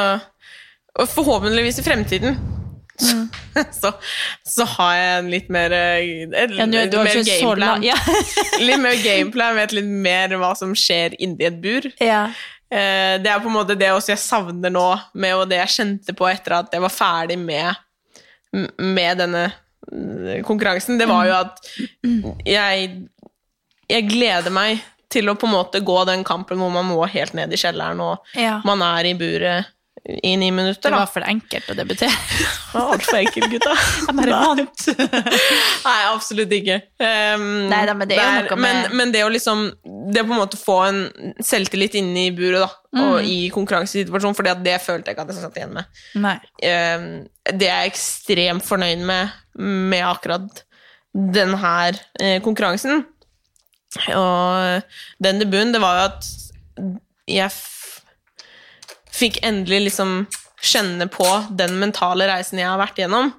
[SPEAKER 2] Og forhåpentligvis i fremtiden så, så har jeg en litt mer en, et,
[SPEAKER 1] Ja, nå, litt,
[SPEAKER 2] mer gameplan.
[SPEAKER 1] Ja.
[SPEAKER 2] litt mer gameplan, vet litt mer hva som skjer inni et bur.
[SPEAKER 1] ja.
[SPEAKER 2] Eh, Det er på en måte det også jeg savner nå, med og det jeg kjente på etter at jeg var ferdig med, med denne mm, konkurransen. Det var jo at jeg, jeg gleder meg til å på en måte gå den kampen hvor man må helt ned i kjelleren, og man er i buret i ni minutter.
[SPEAKER 1] Det var for enkelt å debutere.
[SPEAKER 2] Det var altfor enkelt, gutta.
[SPEAKER 1] Jeg bare vant.
[SPEAKER 2] Nei, absolutt ikke. Um,
[SPEAKER 1] Neida, men det er noe med-
[SPEAKER 2] men, men det å liksom Det å på en måte få en selvtillit inne i buret, da,
[SPEAKER 1] Mm.
[SPEAKER 2] og i konkurransesituasjonen, for det følte jeg ikke at jeg satt igjen med.
[SPEAKER 1] Nei.
[SPEAKER 2] Um, det er jeg ekstremt fornøyd med, med akkurat den her eh, konkurransen. Og den debuten, det var jo at jeg fikk endelig liksom kjenne på den mentale reisen jeg har vært gjennom,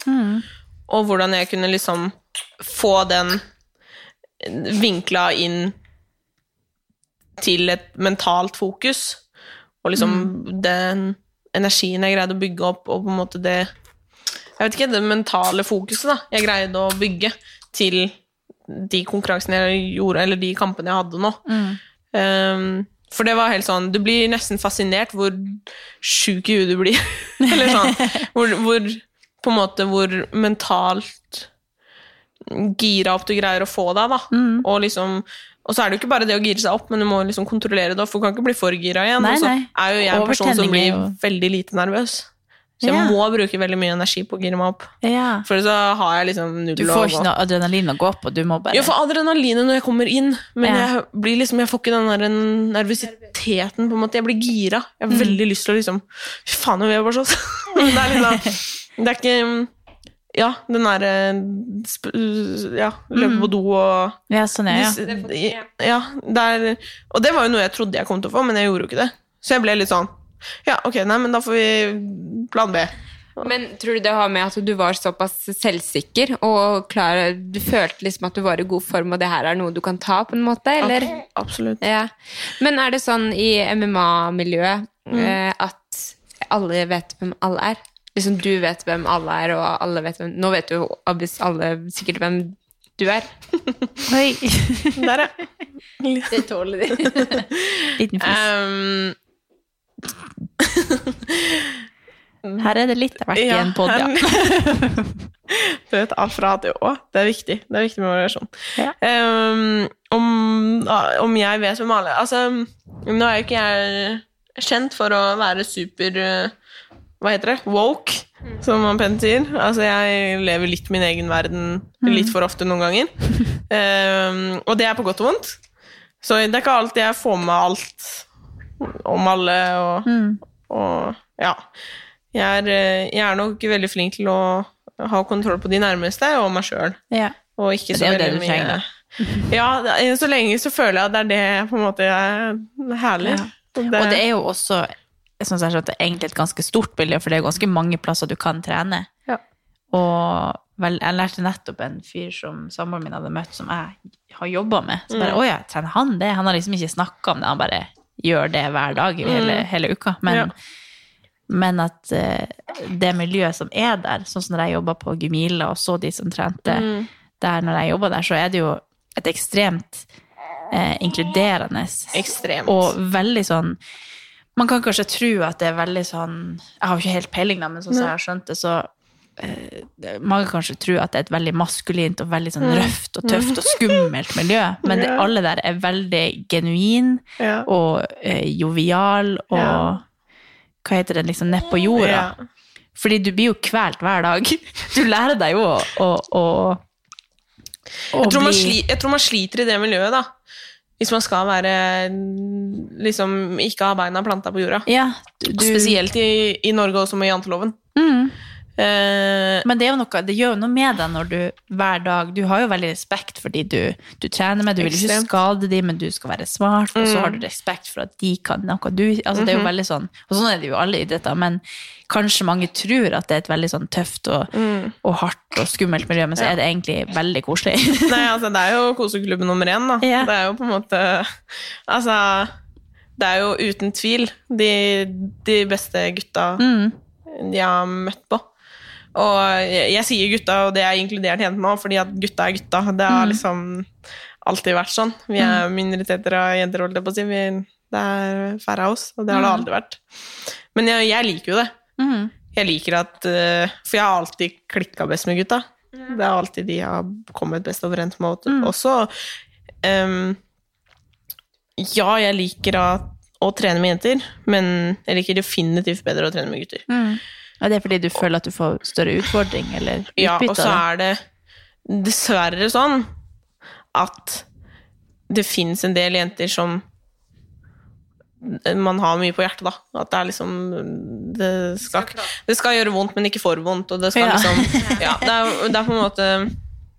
[SPEAKER 2] og hvordan jeg kunne liksom få den vinkla inn til et mentalt fokus, og liksom den energien jeg greide å bygge opp, og på en måte det Jeg vet ikke, det mentale fokuset da, jeg greide å bygge til de konkurransene jeg gjorde, eller de kampene jeg hadde nå. Um, for det var helt sånn Du blir nesten fascinert hvor sjuk i huet du blir. eller sånn. Hvor, hvor På en måte hvor mentalt gira opp du greier å få deg, da. Og liksom og så er det jo ikke bare det å gire seg opp, men du må liksom kontrollere det, for du kan ikke bli for gira igjen.
[SPEAKER 1] Nei,
[SPEAKER 2] og så er jo jeg en person som blir veldig lite nervøs. Så jeg
[SPEAKER 1] Ja.
[SPEAKER 2] må bruke veldig mye energi på å gire meg opp.
[SPEAKER 1] Ja.
[SPEAKER 2] For så har jeg liksom null
[SPEAKER 1] Du får ikke noe adrenalin å gå på, du må bare
[SPEAKER 2] Jeg får adrenalinet når jeg kommer inn, men
[SPEAKER 1] Ja.
[SPEAKER 2] jeg, blir liksom, jeg får ikke den der nervøsiteten. på en måte. Jeg blir gira. Jeg har veldig lyst til å liksom Fy faen, nå vil jeg bare slåss! Det er liksom Det er ikke Ja, den derre Ja, løpe på do og
[SPEAKER 1] Ja, sånn er ja.
[SPEAKER 2] ja, ja, det er, Og det var jo noe jeg trodde jeg kom til å få, men jeg gjorde jo ikke det. Så jeg ble litt sånn Ja, ok, nei, men da får vi plan B.
[SPEAKER 3] Men tror du det har med at du var såpass selvsikker og klar Du følte liksom at du var i god form, og det her er noe du kan ta, på en måte? Eller?
[SPEAKER 2] Okay, Absolutt.
[SPEAKER 3] Ja. Men er det sånn i MMA-miljøet
[SPEAKER 2] Mm.
[SPEAKER 3] eh, at alle vet hvem alle er? Liksom du vet hvem alle er, og alle vet hvem Nå vet jo alle sikkert hvem du er.
[SPEAKER 1] Oi.
[SPEAKER 2] Der, ja.
[SPEAKER 3] Det tåler de.
[SPEAKER 1] Liten fis.
[SPEAKER 2] Um,
[SPEAKER 1] Her er det litt av hvert i en pod, ja.
[SPEAKER 2] du vet, alt fra A til Å. Det er viktig. Det er viktig med variasjon.
[SPEAKER 1] Ja.
[SPEAKER 2] Um, om, om jeg vet hvem alle Altså, nå er jo ikke jeg kjent for å være super uh, Hva heter det? Woke, som man pent sier. Altså, jeg lever litt min egen verden litt for ofte noen ganger. Um, og det er på godt og vondt. Så det er ikke alltid jeg får med alt om alle og, og ja. Jeg er, eh, jeg er nok veldig flink til å ha kontroll på de nærmeste og meg sjøl.
[SPEAKER 1] ja.
[SPEAKER 2] Og ikke så
[SPEAKER 1] er det
[SPEAKER 2] veldig mye
[SPEAKER 1] trenger,
[SPEAKER 2] Ja, det er- så lenge så føler jeg at det er det på en måte er herlig.
[SPEAKER 1] Ja. Og det er jo også jeg synes jeg skjønte, egentlig et ganske stort bilde, for det er ganske mange plasser du kan trene.
[SPEAKER 2] Ja.
[SPEAKER 1] Og vel, jeg lærte nettopp en fyr som samboeren min hadde møtt, som jeg har jobba med. Så
[SPEAKER 2] Mm.
[SPEAKER 1] bare, å ja, trener han det? Han har liksom ikke snakka om det, han bare gjør det hver dag hele, hele uka. Men,
[SPEAKER 2] Mm. Ja.
[SPEAKER 1] men at uh, det miljøet som er der, sånn som når jeg jobba på Gumila og så de som trente
[SPEAKER 2] Mm.
[SPEAKER 1] der når jeg jobba der, så er det jo et ekstremt eh, inkluderende
[SPEAKER 2] Ekstremt.
[SPEAKER 1] og veldig sånn Man kan kanskje tro at det er veldig sånn Jeg har jo ikke helt peiling, da, men sånn som jeg har skjønt det, så mange kanskje tror at det er et veldig maskulint og veldig sånn røft og tøft og skummelt miljø, men det, alle der er veldig genuin og eh, jovial og Hva heter det, liksom nedpå jorda. Fordi du blir jo kvalt hver dag. Du lærer deg jo å, å, å, å
[SPEAKER 2] Jeg, tror man
[SPEAKER 1] bli
[SPEAKER 2] sli, jeg tror man sliter i det miljøet, da. hvis man skal være Liksom ikke ha beina planta på jorda.
[SPEAKER 1] Ja, du-
[SPEAKER 2] Spesielt i, i Norge også med janteloven.
[SPEAKER 1] Mm.
[SPEAKER 2] Eh,
[SPEAKER 1] Men det, noe, det gjør jo noe med deg når du hver dag Du har jo veldig respekt for de du, du trener med. Du vil ikke skade de, men du skal være smart. Og så
[SPEAKER 2] Mm.
[SPEAKER 1] har du respekt for at de kan noe du altså Det er jo
[SPEAKER 2] Mhm.
[SPEAKER 1] veldig sånn Og sånn er det jo alle idretter, men kanskje mange tror at det er et veldig sånn tøft og,
[SPEAKER 2] Mm.
[SPEAKER 1] og hardt og skummelt miljø, men så er det egentlig veldig koselig.
[SPEAKER 2] Nei, altså, det er jo koseklubb nummer én, da.
[SPEAKER 1] Yeah.
[SPEAKER 2] Det er jo på en måte Altså, det er jo uten tvil de, de beste gutta
[SPEAKER 1] Mm.
[SPEAKER 2] jeg har møtt på. Og jeg, jeg sier gutta, og det er inkludert jentene òg, fordi at gutta er gutta. Det har liksom alltid vært sånn. Vi er minoriteter av jenter, holdt jeg på å si. Vi, det er færre av oss, og det har det aldri vært. Men jeg, jeg liker jo det.
[SPEAKER 1] Mm.
[SPEAKER 2] Jeg liker at eh, For jeg har alltid klikka best med gutta. Det er alltid de jeg har kommet best overens med. Også Um, Ja, jeg liker å, å trene med jenter, men jeg liker definitivt bedre å trene med gutter.
[SPEAKER 1] Mm. Ja, det er fordi du føler at du får større utfordring eller
[SPEAKER 2] Ja, og så er det dessverre sånn at det fins en del jenter som man har mye på hjertet, da. At det er liksom Det skal, det skal gjøre vondt, men ikke for vondt. Og det skal
[SPEAKER 1] Ja.
[SPEAKER 2] liksom Ja, det er, det er på en måte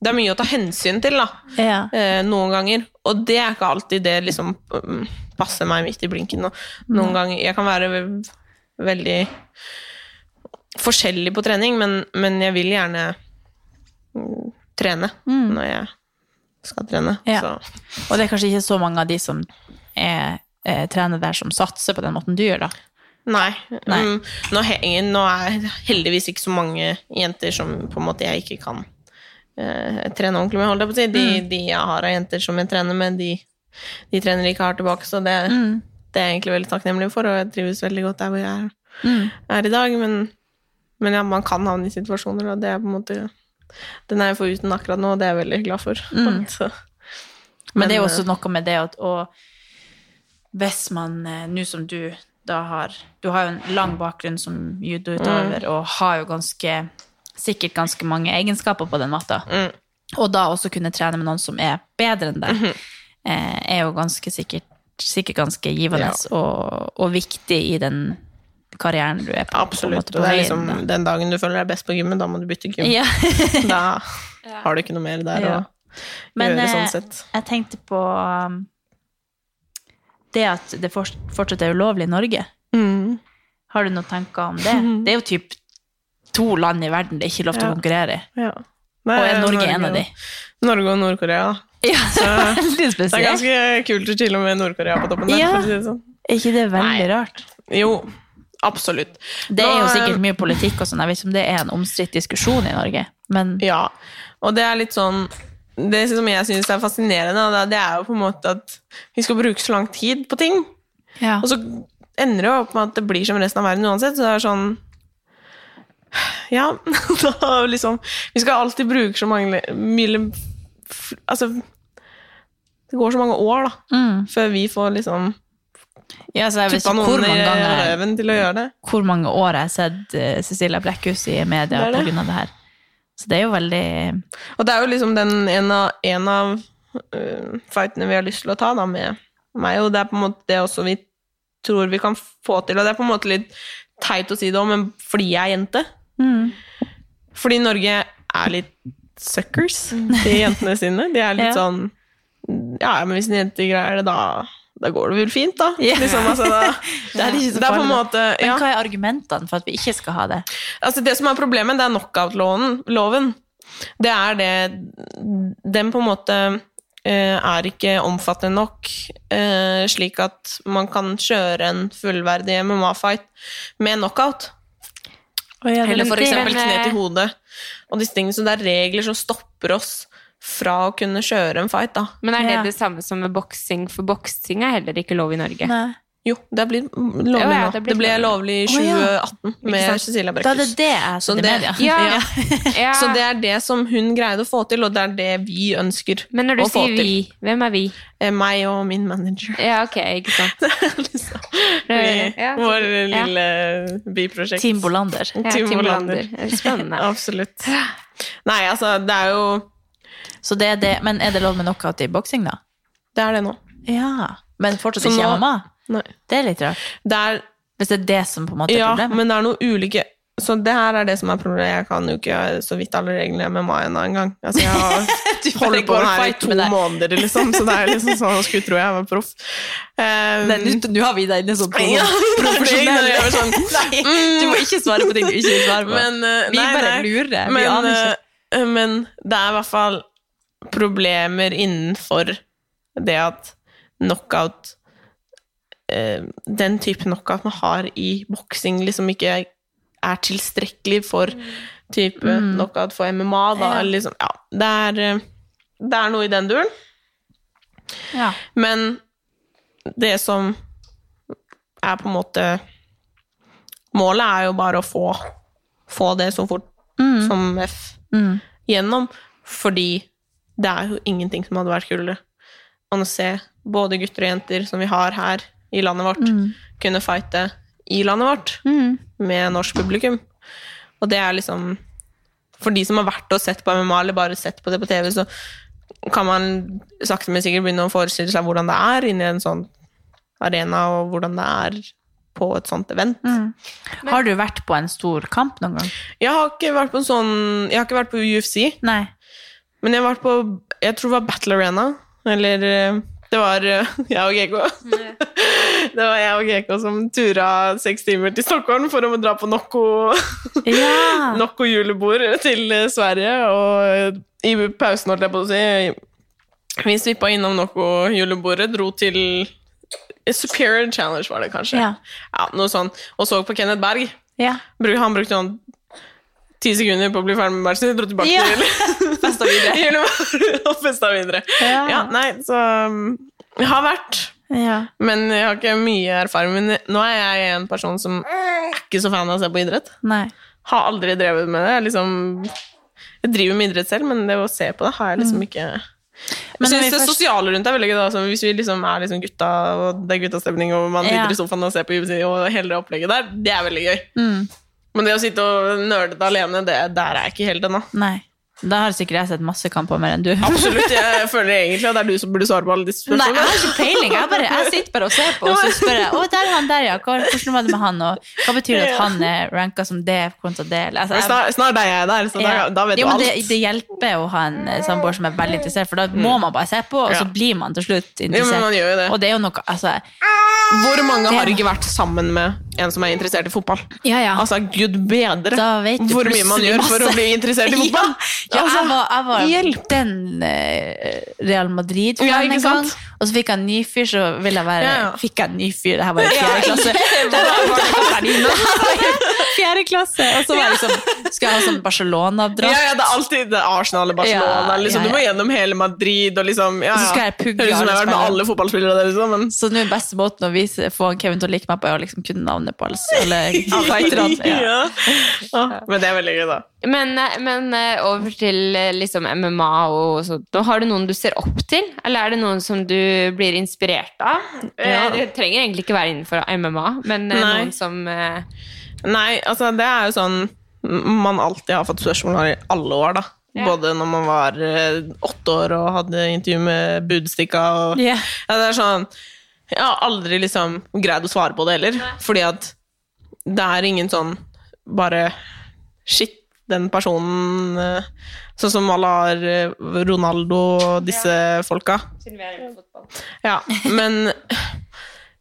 [SPEAKER 2] Det er mye å ta hensyn til, da.
[SPEAKER 1] Ja.
[SPEAKER 2] Eh, noen ganger. Og det er ikke alltid det liksom mm, passer meg midt i blinken. Og noen ganger Jeg kan være veldig forskjellig på trening, men, men jeg vil gjerne mm, trene når jeg skal trene.
[SPEAKER 1] Ja.
[SPEAKER 2] Så.
[SPEAKER 1] Og det er kanskje ikke så mange av de som er, er trener der, som satser på den måten du gjør, da.
[SPEAKER 2] Nei.
[SPEAKER 1] Nei.
[SPEAKER 2] Mm, nå, he- nå er heldigvis ikke så mange jenter som på en måte jeg ikke kan eh, trene ordentlig med, holdt jeg på å si. De,
[SPEAKER 1] Mm.
[SPEAKER 2] de jeg har av jenter som jeg trener med, de, de trener ikke hardt tilbake, så det,
[SPEAKER 1] Mm.
[SPEAKER 2] det er jeg egentlig veldig takknemlig for, og jeg trives veldig godt der hvor jeg er,
[SPEAKER 1] Mm.
[SPEAKER 2] er i dag. Men, men ja, man kan havne i situasjoner, og det er på en måte Den er jeg foruten akkurat nå, og det er jeg veldig glad for. Mm.
[SPEAKER 1] Men, det er jo
[SPEAKER 2] eh,
[SPEAKER 1] også noe med det at og hvis man, eh, nå som du da har Du har jo en lang bakgrunn som judoutøver og har jo ganske sikkert ganske mange egenskaper på den matta.
[SPEAKER 2] Mm.
[SPEAKER 1] Og da også kunne trene med noen som er bedre enn deg, eh, er jo ganske sikkert, sikkert ganske givende
[SPEAKER 2] Ja.
[SPEAKER 1] og, og viktig i den karrieren du er på. på en
[SPEAKER 2] Absolutt.
[SPEAKER 1] måte,
[SPEAKER 2] Og
[SPEAKER 1] på
[SPEAKER 2] det er liksom
[SPEAKER 1] da.
[SPEAKER 2] den dagen du føler deg best på gymmet, da må du bytte gym.
[SPEAKER 1] Ja.
[SPEAKER 2] Da har du ikke noe mer der
[SPEAKER 1] Ja.
[SPEAKER 2] å
[SPEAKER 1] Men
[SPEAKER 2] gjøre,
[SPEAKER 1] eh,
[SPEAKER 2] sånn sett.
[SPEAKER 1] jeg tenkte på um, det at det forts- fortsatt er ulovlig i Norge.
[SPEAKER 2] Mm.
[SPEAKER 1] Har du noen tanker om det? Det er jo typ to land i verden det er ikke lov til å konkurrere i.
[SPEAKER 2] Ja.
[SPEAKER 1] Og er Norge en av de?
[SPEAKER 2] Norge og Nord-Korea.
[SPEAKER 1] Ja, veldig
[SPEAKER 2] Det er ganske kult å chille med Nord-Korea på toppen der.
[SPEAKER 1] Ja.
[SPEAKER 2] For å si det sånn.
[SPEAKER 1] Er ikke det veldig
[SPEAKER 2] Nei.
[SPEAKER 1] rart?
[SPEAKER 2] Jo, absolutt.
[SPEAKER 1] Det er jo sikkert mye politikk og sånn, jeg vet ikke om det er en omstridt diskusjon i Norge, men
[SPEAKER 2] Ja, og det er litt sånn Det som jeg syns er fascinerende, det er jo på en måte at vi skal bruke så lang tid på ting.
[SPEAKER 1] ja.
[SPEAKER 2] Og så ender det jo opp med at det blir som resten av verden uansett. Så det er sånn Ja, da liksom Vi skal alltid bruke så mange mye, Altså Det går så mange år, da,
[SPEAKER 1] Mm.
[SPEAKER 2] før vi får liksom
[SPEAKER 1] ja så jeg vet ikke hvor mange ganger
[SPEAKER 2] røven til å gjøre det.
[SPEAKER 1] hvor mange år jeg har sett eh, Cecilia Brækhus i media på
[SPEAKER 2] det.
[SPEAKER 1] her. Så det er jo veldig
[SPEAKER 2] Og det er jo liksom den, en av, en av uh, fightene vi har lyst til å ta da, med meg, og det er på en måte det også vi tror vi kan få til. Og det er på en måte litt teit å si det òg, men fordi jeg er jente.
[SPEAKER 1] mm.
[SPEAKER 2] Fordi Norge er litt suckers til jentene sine. De er litt
[SPEAKER 1] Ja.
[SPEAKER 2] sånn Ja, men hvis en jente greier det, da, da går det vel fint, da.
[SPEAKER 1] Yeah.
[SPEAKER 2] Liksom, altså, da
[SPEAKER 1] Det er ikke så farlig.
[SPEAKER 2] måte
[SPEAKER 1] Men hva er argumentene for at vi ikke skal ha det?
[SPEAKER 2] Altså Det som er problemet, det er knockout-loven. Det er det Den på en måte eh, er ikke omfattende nok, eh, slik at man kan kjøre en fullverdig MMA-fight med knockout. Eller for eksempel kne til hodet. Og disse tingene, Så det er regler som stopper oss fra å kunne kjøre en fight. da.
[SPEAKER 3] Men er det
[SPEAKER 1] Ja.
[SPEAKER 3] det samme som med boksing? For boksing er heller ikke lov i Norge.
[SPEAKER 1] Nei.
[SPEAKER 2] Jo, det blir lovlig
[SPEAKER 3] Ja, ja, det
[SPEAKER 2] Det, ble
[SPEAKER 3] lovlig.
[SPEAKER 2] i
[SPEAKER 1] Å, ja.
[SPEAKER 2] 2018 med
[SPEAKER 3] Cecilia
[SPEAKER 2] Cecilia
[SPEAKER 1] Da det
[SPEAKER 2] Brækhus.
[SPEAKER 1] det jeg
[SPEAKER 2] Så det-
[SPEAKER 1] med,
[SPEAKER 3] Ja. Ja.
[SPEAKER 2] Så det er det som hun greide å få til, og det er det vi ønsker å få til.
[SPEAKER 3] Men når du sier vi, hvem er vi?
[SPEAKER 2] Eh, Meg og min manager.
[SPEAKER 3] Ja, ok, ikke sant.
[SPEAKER 2] liksom. Vi,
[SPEAKER 3] Ja.
[SPEAKER 2] Vår lille biprosjekt.
[SPEAKER 1] Team Bolander.
[SPEAKER 3] Ja,
[SPEAKER 2] Team. Bolander.
[SPEAKER 3] Spennende.
[SPEAKER 2] Absolutt. Nei, altså, det er jo
[SPEAKER 1] Så det er det, men er det lov med knockout i boksing, da?
[SPEAKER 2] Det er det nå.
[SPEAKER 1] Ja. Men fortsatt
[SPEAKER 2] Så
[SPEAKER 1] ikke
[SPEAKER 2] nå-
[SPEAKER 1] MMA?
[SPEAKER 2] Nei.
[SPEAKER 1] Det er litt rart.
[SPEAKER 2] Det er
[SPEAKER 1] Hvis det er det som på en måte er
[SPEAKER 2] Ja,
[SPEAKER 1] problemet.
[SPEAKER 2] men det er noe ulike Så det her er det som er problemet. Jeg kan jo ikke så vidt alle reglene med meg ennå engang. Altså, jeg har
[SPEAKER 1] Du bare
[SPEAKER 2] holdt på
[SPEAKER 1] går
[SPEAKER 2] her i to
[SPEAKER 1] med
[SPEAKER 2] måneder, liksom, så det er liksom sånn jeg skulle tro jeg var proff. Um,
[SPEAKER 1] Nei, Nå nå har vi deg inne som
[SPEAKER 2] Ja,
[SPEAKER 1] profesjonell.
[SPEAKER 2] sånn,
[SPEAKER 1] Nei, du må ikke svare på ting du ikke vil svare på.
[SPEAKER 2] Men, eh,
[SPEAKER 1] vi
[SPEAKER 2] nei,
[SPEAKER 1] bare
[SPEAKER 2] nei.
[SPEAKER 1] lurer. Vi
[SPEAKER 2] men,
[SPEAKER 1] aner ikke.
[SPEAKER 2] eh, men det er i hvert fall problemer innenfor det at knockout eh, Den type knockout man har i boksing, liksom ikke er tilstrekkelig for type knockout for MMA. Da,
[SPEAKER 1] Ja.
[SPEAKER 2] liksom, ja, det, er, eh, det er noe i den duren.
[SPEAKER 1] Ja.
[SPEAKER 2] Men det som er på en måte Målet er jo bare å få, få det så fort som F
[SPEAKER 1] Mm.
[SPEAKER 2] gjennom, fordi det er jo ingenting som hadde vært kulere enn å se både gutter og jenter som vi har her i landet vårt, kunne fighte i landet vårt
[SPEAKER 1] Mm.
[SPEAKER 2] med norsk publikum. Og det er liksom For de som har vært og sett på MMA, eller bare sett på det på TV, så kan man sakte, men sikkert begynne å forestille seg hvordan det er inni en sånn arena, og hvordan det er på et sånt event.
[SPEAKER 1] Har du vært på en stor kamp noen gang?
[SPEAKER 2] Jeg har ikke vært på en sånn Jeg har ikke vært på UFC,
[SPEAKER 1] Nei.
[SPEAKER 2] Men jeg var på Jeg tror det var Battle Arena. Eller eh, det var eh, jeg og Gekko. det var jeg og Gekko som tura seks timer til Stockholm for å dra på Nocco.
[SPEAKER 1] Ja.
[SPEAKER 2] Nocco julebord til eh, Sverige, og eh, i pausen, holdt jeg på å si Vi svippa innom Nocco julebordet, dro til Superior Challenge, var det kanskje.
[SPEAKER 1] Ja.
[SPEAKER 2] Ja, noe sånt. Og så på Kenneth Berg.
[SPEAKER 1] ja.
[SPEAKER 2] Han brukte sånn ti sekunder på å bli ferdig med bæsjen sin, dro tilbake
[SPEAKER 1] Ja.
[SPEAKER 2] til
[SPEAKER 1] Festa videre.
[SPEAKER 2] julebordet og festa videre.
[SPEAKER 1] Ja.
[SPEAKER 2] Ja, nei, så um, Jeg har vært,
[SPEAKER 1] Ja.
[SPEAKER 2] men jeg har ikke mye erfaring. Men nå er jeg en person som er ikke så fan av å se på idrett.
[SPEAKER 1] Nei.
[SPEAKER 2] Har aldri drevet med det. Jeg, liksom, jeg driver med idrett selv, men det å se på det har jeg liksom ikke
[SPEAKER 1] Mm. Men
[SPEAKER 2] jeg synes det
[SPEAKER 1] først-
[SPEAKER 2] sosiale rundt er veldig gøy. da, Hvis vi liksom er liksom gutta, og det er guttastemning, og man
[SPEAKER 1] Ja.
[SPEAKER 2] sitter i sofaen og ser på UFC og hele det opplegget der, det er veldig gøy.
[SPEAKER 1] Mm.
[SPEAKER 2] Men det å sitte og nerde det alene, det, der er jeg ikke helt ennå.
[SPEAKER 1] Nei. Da har sikkert jeg sett masse kamper mer enn du.
[SPEAKER 2] Absolutt. Jeg føler egentlig at det er du som burde svare på alle disse spørsmålene.
[SPEAKER 1] Nei, jeg har ikke peiling. Jeg, bare, jeg sitter bare og ser på, og så spør jeg å, der er han der, ja. Hvordan var det med han? Og hva betyr det at han er ranka som det kontra det? Altså, jeg-
[SPEAKER 2] Snart, snart er jeg der, så da,
[SPEAKER 1] Ja.
[SPEAKER 2] da vet
[SPEAKER 1] jo,
[SPEAKER 2] du alt.
[SPEAKER 1] det, det hjelper å ha en eh, samboer som er veldig interessert, for da må man bare se på, og så blir man til slutt interessert.
[SPEAKER 2] jo det.
[SPEAKER 1] Og det er jo noe altså,
[SPEAKER 2] Hvor mange har ikke vært sammen med en som er interessert i fotball?
[SPEAKER 1] Ja, ja.
[SPEAKER 2] Altså, gud bedre hvor mye man gjør masse. for å bli interessert i fotball!
[SPEAKER 1] Ja, ja
[SPEAKER 2] Altså,
[SPEAKER 1] jeg var, jeg var
[SPEAKER 2] hjelp.
[SPEAKER 1] den uh, Real Madrid-fan
[SPEAKER 2] Ja,
[SPEAKER 1] en gang, og så fikk jeg en ny fyr, så ville jeg være
[SPEAKER 2] Ja, ja.
[SPEAKER 1] Fikk jeg en ny fyr, det her var i fjerde klasse. Fjerde klasse, og så var jeg liksom Skulle jeg ha sånn Barcelona-drakt.
[SPEAKER 2] ja, det er alltid det Arsenal eller Barcelona. Liksom,
[SPEAKER 1] ja,
[SPEAKER 2] Du må gjennom hele Madrid og liksom ja,
[SPEAKER 1] Og så skal jeg pugge
[SPEAKER 2] Høres ut som jeg har vært med
[SPEAKER 1] alle
[SPEAKER 2] fotballspillere der, liksom, men
[SPEAKER 1] Så nå er beste måten å vise, få Kevin til å like meg på, er å liksom kunne navnet på alle, alle fighterne. Ja.
[SPEAKER 2] ja. Men det er veldig gøy, da.
[SPEAKER 3] Men, eh, men eh, over til eh, liksom MMA og sånt. Har du noen du ser opp til, eller er det noen som du blir inspirert av?
[SPEAKER 2] Ja.
[SPEAKER 3] Det trenger egentlig ikke være innenfor MMA, men
[SPEAKER 2] Nei.
[SPEAKER 3] noen som
[SPEAKER 2] Nei, altså det er jo sånn man alltid har fått spørsmål om i alle år, da.
[SPEAKER 3] Yeah.
[SPEAKER 2] Både når man var åtte år og hadde intervju med Budstikka og
[SPEAKER 1] yeah.
[SPEAKER 2] ja, det er sånn Jeg har aldri liksom greid å svare på det heller, fordi at det er ingen sånn bare Shit, den personen eh, Sånn som har eh, Ronaldo og disse folka. Ja, men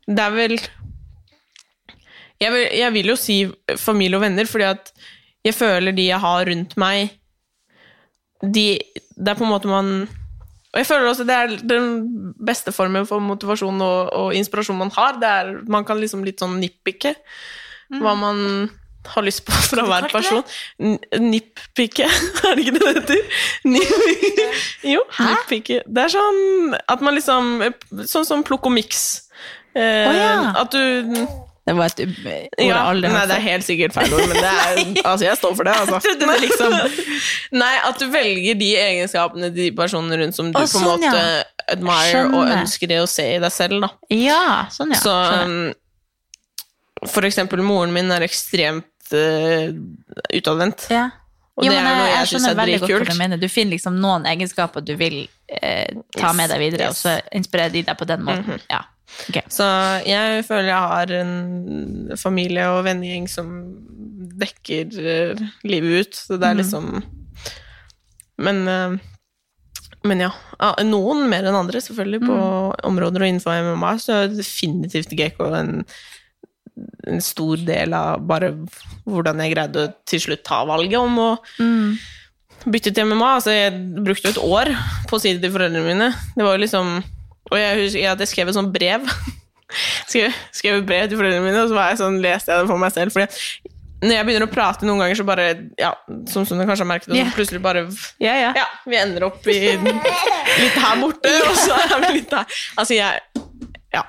[SPEAKER 2] det er vel jeg vil, jeg vil jo si familie og venner, fordi at jeg føler de jeg har rundt meg de, Det er på en måte man Og jeg føler også det er den beste formen for motivasjon og, og inspirasjon man har. Det er, man kan liksom litt sånn nitpicke hva man har lyst på fra hver person. N- Nitpicke, er det ikke det det heter? Nip- jo, nitpicke. Det er sånn at man liksom Sånn som plukk og miks. Eh,
[SPEAKER 1] ja.
[SPEAKER 2] At du
[SPEAKER 1] Det var et ord jeg
[SPEAKER 2] ja,
[SPEAKER 1] aldri
[SPEAKER 2] nei, det er helt sikkert feil ord, men det er, altså, jeg står for det. Altså.
[SPEAKER 1] det liksom-
[SPEAKER 2] Nei, at du velger de egenskapene de personene rundt som du
[SPEAKER 1] Å,
[SPEAKER 2] på en
[SPEAKER 1] måte ja.
[SPEAKER 2] admire og ønsker det å se i deg selv. Da.
[SPEAKER 1] Ja, sånn, ja.
[SPEAKER 2] Så um, for eksempel moren min er ekstremt uh, utadvendt.
[SPEAKER 1] ja.
[SPEAKER 2] Og
[SPEAKER 1] Jo,
[SPEAKER 2] det er noe
[SPEAKER 1] jeg,
[SPEAKER 2] jeg, syns er dritkult.
[SPEAKER 1] du. Du finner liksom noen egenskaper du vil eh, ta
[SPEAKER 2] Yes,
[SPEAKER 1] med deg videre,
[SPEAKER 2] yes.
[SPEAKER 1] og så inspirerer de deg på den måten. Ja. okay.
[SPEAKER 2] Så jeg føler jeg har en familie og vennegjeng som dekker eh, livet ut. Så det er liksom Men, eh, men ja. Noen mer enn andre, selvfølgelig, på områder og innenfor MMA, så er definitivt GK en, en stor del av bare hvordan jeg greide å til slutt ta valget om å bytte til MMA. Altså, jeg brukte et år på å si det til foreldrene mine. Det var jo liksom Og jeg husker at jeg skrev et sånt brev. skrev, skrev et brev til foreldrene mine, og så var jeg sånn, leste jeg det for meg selv. Fordi når jeg begynner å prate noen ganger, så bare Ja, som, som du kanskje har merket, så plutselig bare
[SPEAKER 1] yeah, yeah.
[SPEAKER 2] Ja, vi ender opp i litt her borte, og så er vi litt der. Altså, jeg Ja.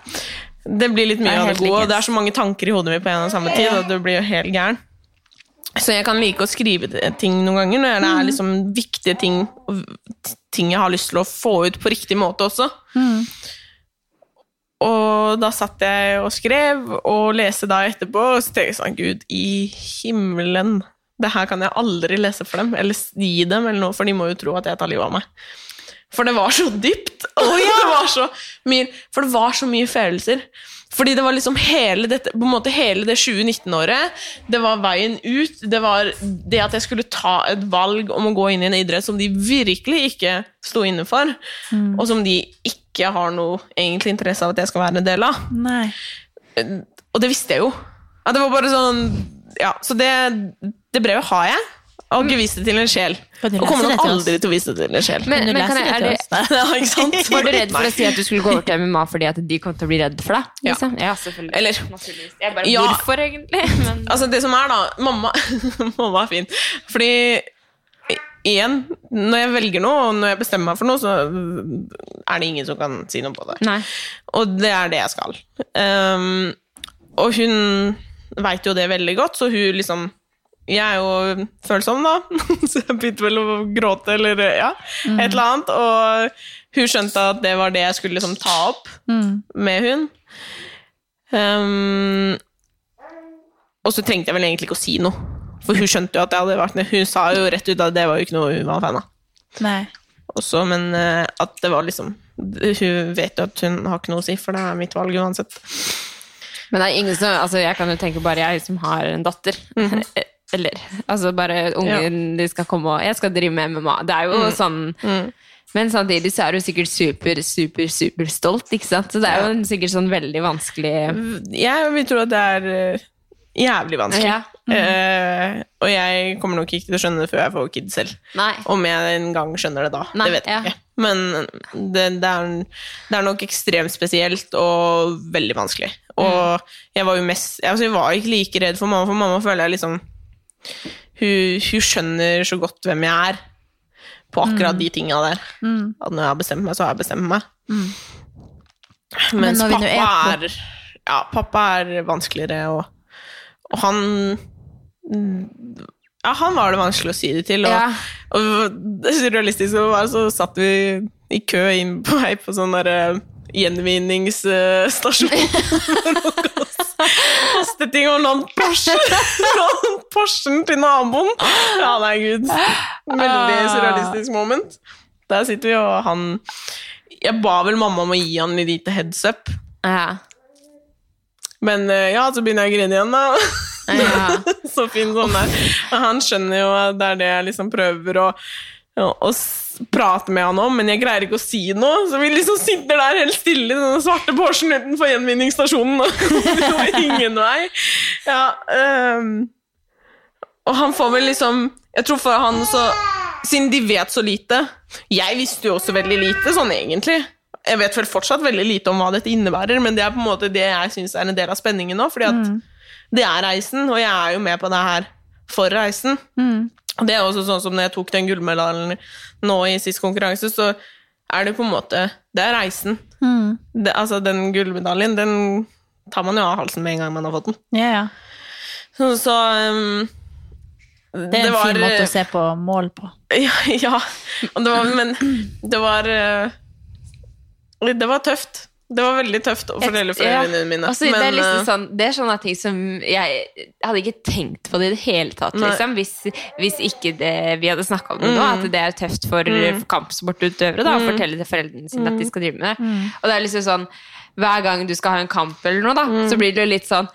[SPEAKER 2] Det blir litt mye av det gode, og det er så mange tanker i hodet mitt på en og samme tid, og du blir jo helt gæren. Så jeg kan like å skrive ting noen ganger når det er liksom viktige ting, ting jeg har lyst til å få ut på riktig måte også. Og da satt jeg og skrev, og leste da etterpå, og så tenkte jeg sånn, Gud i himmelen, det her kan jeg aldri lese for dem, eller gi dem, eller noe, for de må jo tro at jeg tar livet av meg. For det var så dypt, og det var så mye, for det var så mye følelser. Fordi det var liksom hele dette, på en måte hele det 2019-året, det var veien ut, det var det at jeg skulle ta et valg om å gå inn i en idrett som de virkelig ikke sto inne for, og som de ikke har noe egentlig interesse av at jeg skal være en del av.
[SPEAKER 1] Nei.
[SPEAKER 2] Og det visste jeg jo. Ja, det var bare sånn Ja, så det, det brevet har jeg. Har ikke vist det til en sjel. Og kommer nok aldri til å vise det til en sjel.
[SPEAKER 3] Men,
[SPEAKER 1] du
[SPEAKER 3] men kan jeg, er
[SPEAKER 1] oss?
[SPEAKER 2] ja, ikke sant?
[SPEAKER 3] var du redd for å si at du skulle gå over til MMA fordi at de kom til å bli redd for deg?
[SPEAKER 2] Ja.
[SPEAKER 3] Liksom? ja selvfølgelig.
[SPEAKER 2] Eller-.
[SPEAKER 3] Jeg bare,
[SPEAKER 2] Ja.
[SPEAKER 3] Hvorfor, egentlig? Men,
[SPEAKER 2] Altså, det som er, da Mamma, mamma er fin. Fordi igjen, når jeg velger noe, og når jeg bestemmer meg for noe, så er det ingen som kan si noe på det.
[SPEAKER 3] nei.
[SPEAKER 2] Og det er det jeg skal. Um, og hun veit jo det veldig godt, så hun liksom Jeg er jo følsom, da, så jeg begynte vel å gråte eller ja, et eller annet. Og hun skjønte at det var det jeg skulle liksom ta opp med hun. Um, og så trengte jeg vel egentlig ikke å si noe. For hun skjønte jo at jeg hadde vært med. Hun sa jo rett ut at det var jo ikke noe hun var fan av.
[SPEAKER 1] Nei.
[SPEAKER 2] Også, men eh, at det var liksom Hun vet jo at hun har ikke noe å si, for det er mitt valg uansett.
[SPEAKER 3] Men det er ingen som altså Jeg kan jo tenke bare jeg som har en datter. Eller altså bare ungen de skal komme og Jeg skal drive med MMA. Det er jo sånn Men samtidig så er du sikkert super, super, super stolt, ikke sant? Så det er jo en sikkert sånn veldig vanskelig
[SPEAKER 2] Jeg vil tro at det er eh, jævlig vanskelig.
[SPEAKER 3] Ja.
[SPEAKER 2] Eh, og jeg kommer nok ikke til å skjønne det før jeg får kid selv.
[SPEAKER 3] Nei.
[SPEAKER 2] Om jeg en gang skjønner det da.
[SPEAKER 3] Nei,
[SPEAKER 2] det vet jeg
[SPEAKER 3] ja.
[SPEAKER 2] ikke. Men det, det, er, det er nok ekstremt spesielt og veldig vanskelig. Og jeg var jo mest altså Jeg var ikke like redd for mamma, for mamma føler jeg liksom hun, hun skjønner så godt hvem jeg er på akkurat de tinga der. At når jeg har bestemt meg, så har jeg bestemt meg.
[SPEAKER 1] Mm.
[SPEAKER 2] Mens
[SPEAKER 1] Men
[SPEAKER 2] pappa
[SPEAKER 1] er
[SPEAKER 2] er, ja, pappa er vanskeligere, og, og han Ja, han var det vanskelig å si det til. Og,
[SPEAKER 3] Ja.
[SPEAKER 2] og det surrealistiske var, så satt vi i kø inn på vei på sånn derre gjenvinningsstasjon. Kaste ting og lånt Porsche. Porschen til naboen. Ja, nei, gud. Veldig surrealistisk moment. Der sitter vi, og han Jeg ba vel mamma om å gi han litt lite heads up.
[SPEAKER 3] Ja.
[SPEAKER 2] Men eh, ja, så begynner jeg å grine igjen, da.
[SPEAKER 3] Ja.
[SPEAKER 2] så fin sånn der. Han skjønner jo at det er det jeg liksom prøver å, å, og prate med han om, men jeg greier ikke å si noe. Så vi liksom sitter der helt stille i denne svarte Porschen utenfor gjenvinningsstasjonen. og ingen vei. Ja, um, og han får vel liksom Jeg tror for han så Siden de vet så lite Jeg visste jo også veldig lite, sånn egentlig. Jeg vet vel fortsatt veldig lite om hva dette innebærer, men det er på en måte det jeg syns er en del av spenningen nå. fordi at det er reisen, og jeg er jo med på det her for reisen. Og det er også sånn som når jeg tok den gullmedaljen nå i sist konkurranse, så er det på en måte Det er reisen. Det, altså, den gullmedaljen, den tar man jo av halsen med en gang man har fått den.
[SPEAKER 1] Ja, ja.
[SPEAKER 2] Så, så um,
[SPEAKER 1] Det er en fin måte å se på mål på.
[SPEAKER 2] Ja, ja. Det var, men det var eh, Det var tøft. Det var veldig tøft å fortelle
[SPEAKER 3] Ja.
[SPEAKER 2] foreldrene mine.
[SPEAKER 3] Altså, det, er liksom
[SPEAKER 2] eh,
[SPEAKER 3] sånn, det er sånne ting som jeg, hadde ikke tenkt på det i det hele tatt, liksom, hvis, hvis ikke det, vi hadde snakka om det nå,
[SPEAKER 2] Mm.
[SPEAKER 3] at det er tøft for mm. kampsportutøvere da, å fortelle til foreldrene sine
[SPEAKER 2] Mm.
[SPEAKER 3] at de skal drive med det. Og det er liksom sånn, hver gang du skal ha en kamp eller noe, da,
[SPEAKER 2] Mm.
[SPEAKER 3] så blir det jo litt sånn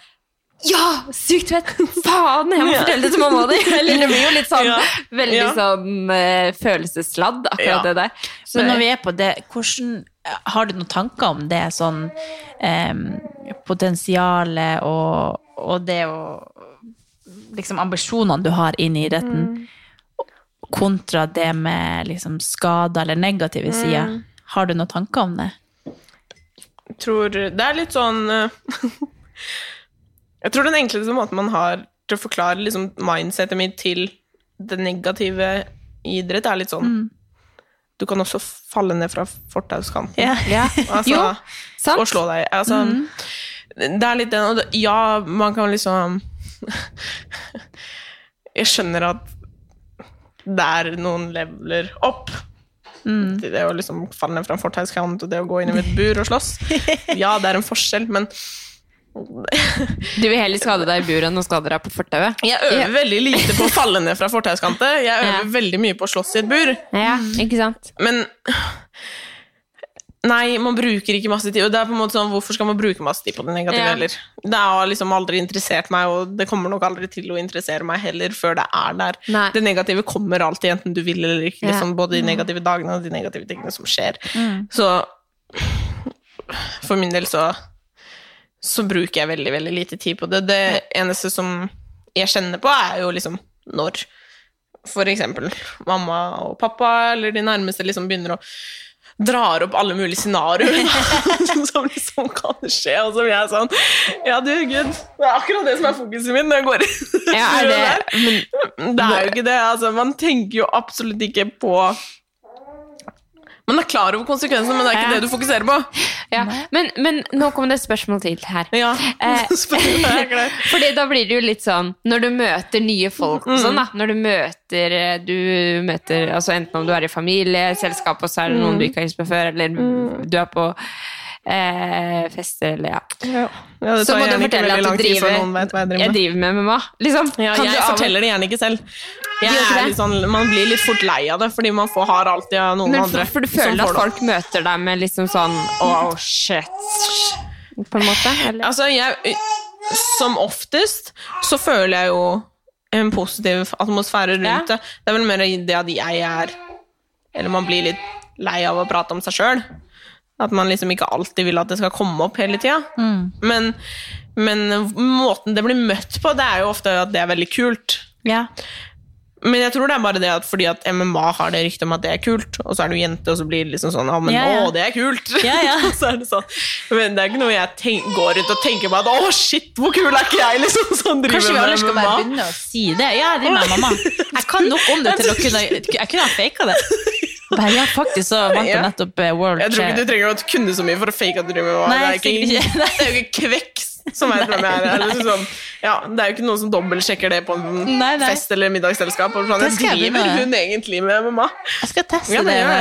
[SPEAKER 3] ja, sykt fett! Faen, jeg må
[SPEAKER 2] Ja.
[SPEAKER 3] fortelle det til mamma di! Eller det blir jo litt sånn
[SPEAKER 2] Ja.
[SPEAKER 3] veldig
[SPEAKER 2] Ja.
[SPEAKER 3] sånn uh, følelsesladd, akkurat
[SPEAKER 2] Ja.
[SPEAKER 3] det der. Så,
[SPEAKER 1] Men når vi er på det, hvordan, har du noen tanker om det, sånn um, potensialet og, og det å Liksom ambisjonene du har inn i idretten, kontra det med liksom skader eller negative sider. Har du noen tanker om det?
[SPEAKER 2] Jeg tror Det er litt sånn eh, Jeg tror den enkleste måten man har til å forklare liksom, mindsetet mitt til det negative i idrett, er litt sånn Du kan også falle ned fra fortauskanten.
[SPEAKER 3] ja.
[SPEAKER 2] Altså,
[SPEAKER 3] Jo, sant.
[SPEAKER 2] og slå deg. Altså, Det er litt den og det, Ja, man kan liksom Jeg skjønner at det er noen leveler opp. Til det å liksom falle ned fra en fortauskant og det å gå inn i et bur og slåss. Ja, det er en forskjell, men
[SPEAKER 3] Du vil heller skade deg i buret enn å skade deg på fortauet?
[SPEAKER 2] jeg øver veldig lite på å falle ned fra fortauskanter. Jeg øver
[SPEAKER 3] Ja.
[SPEAKER 2] veldig mye på å slåss i et bur.
[SPEAKER 3] Ja, ikke sant?
[SPEAKER 2] Men Nei, man bruker ikke masse tid. Og det er på en måte sånn, Hvorfor skal man bruke masse tid på det negative
[SPEAKER 3] Ja.
[SPEAKER 2] heller? Det har liksom aldri interessert meg, og det kommer nok aldri til å interessere meg heller før det er der.
[SPEAKER 3] Nei.
[SPEAKER 2] Det negative kommer alltid, enten du vil eller ikke.
[SPEAKER 3] Ja.
[SPEAKER 2] Liksom, både de negative dagene og de negative tingene som skjer. Så for min del så så bruker jeg veldig, veldig lite tid på det. Det eneste som jeg kjenner på, er jo liksom når eksempel mamma og pappa eller de nærmeste liksom begynner å drar opp alle mulige scenarioer som liksom kan skje, og som jeg er sånn Ja, du, gud, det er akkurat det som er fokuset mitt når jeg går inn.
[SPEAKER 3] Ja, det, men,
[SPEAKER 2] Det er jo ikke det. Altså, man tenker jo absolutt ikke på Man er klar over konsekvensene, men det er ikke
[SPEAKER 3] Ja.
[SPEAKER 2] det du fokuserer på.
[SPEAKER 3] ja. men, men nå kommer det et spørsmål til her.
[SPEAKER 2] Ja,
[SPEAKER 3] Eh. Fordi da blir det jo litt sånn Når du møter nye folk og sånn,
[SPEAKER 2] Mm.
[SPEAKER 3] da. Når du møter eh, Du møter altså Enten om du er i familie, selskap, og så er det noen du
[SPEAKER 2] Mm.
[SPEAKER 3] ikke har hilst på før, eller du er på eh, fest, eller ja.
[SPEAKER 2] Ja, det
[SPEAKER 3] Så må du fortelle at du driver
[SPEAKER 2] jeg driver
[SPEAKER 3] Jeg driver med MMA, liksom.
[SPEAKER 2] Ja, jeg
[SPEAKER 3] du
[SPEAKER 2] forteller det gjerne ikke selv. Jeg
[SPEAKER 3] ikke
[SPEAKER 2] sånn, man blir litt fort lei av det, fordi man får, har alltid noen
[SPEAKER 3] Men
[SPEAKER 2] andre
[SPEAKER 3] for, du føler
[SPEAKER 2] at
[SPEAKER 3] at
[SPEAKER 2] det.
[SPEAKER 3] folk møter deg med liksom sånn Oh, shit. På en måte? Eller?
[SPEAKER 2] Altså, jeg Som oftest så føler jeg jo en positiv atmosfære rundt det. Det er vel mer det at jeg er Eller man blir litt lei av å prate om seg sjøl. At man liksom ikke alltid vil at det skal komme opp hele tida. Men, men måten det blir møtt på, det er jo ofte at det er veldig kult.
[SPEAKER 1] Ja.
[SPEAKER 2] Men jeg tror det er bare det at fordi at MMA har det ryktet om at det er kult, og så er du jente, og så blir det liksom sånn Ja, men
[SPEAKER 1] Ja, ja.
[SPEAKER 2] å, det er kult!
[SPEAKER 1] Ja, ja.
[SPEAKER 2] Så er det sånn. Men det er ikke noe jeg tenk, går rundt og tenker på at å, shit, hvor kul er ikke jeg, liksom, sånn driver
[SPEAKER 1] Kanskje vi alle skal bare begynne å si det? Ja, jeg driver med mamma. Jeg kan nok om det til å kunne Jeg kunne ha faka det. Bare, ja, faktisk så vant jeg nettopp eh, World
[SPEAKER 2] Jeg tror ikke du trenger å kunne så mye for å fake at du driver med hva
[SPEAKER 1] Nei,
[SPEAKER 2] det, er ikke, det er jo ikke kveks som vet hvem jeg er. Eller sånn, ja, det er jo ikke noen som dobbeltsjekker det på en
[SPEAKER 1] Nei, nei.
[SPEAKER 2] fest eller middagsselskap. Og sånn,
[SPEAKER 1] Det
[SPEAKER 2] driver hun egentlig med mamma?
[SPEAKER 1] Jeg skal teste
[SPEAKER 2] Ja,
[SPEAKER 1] det. det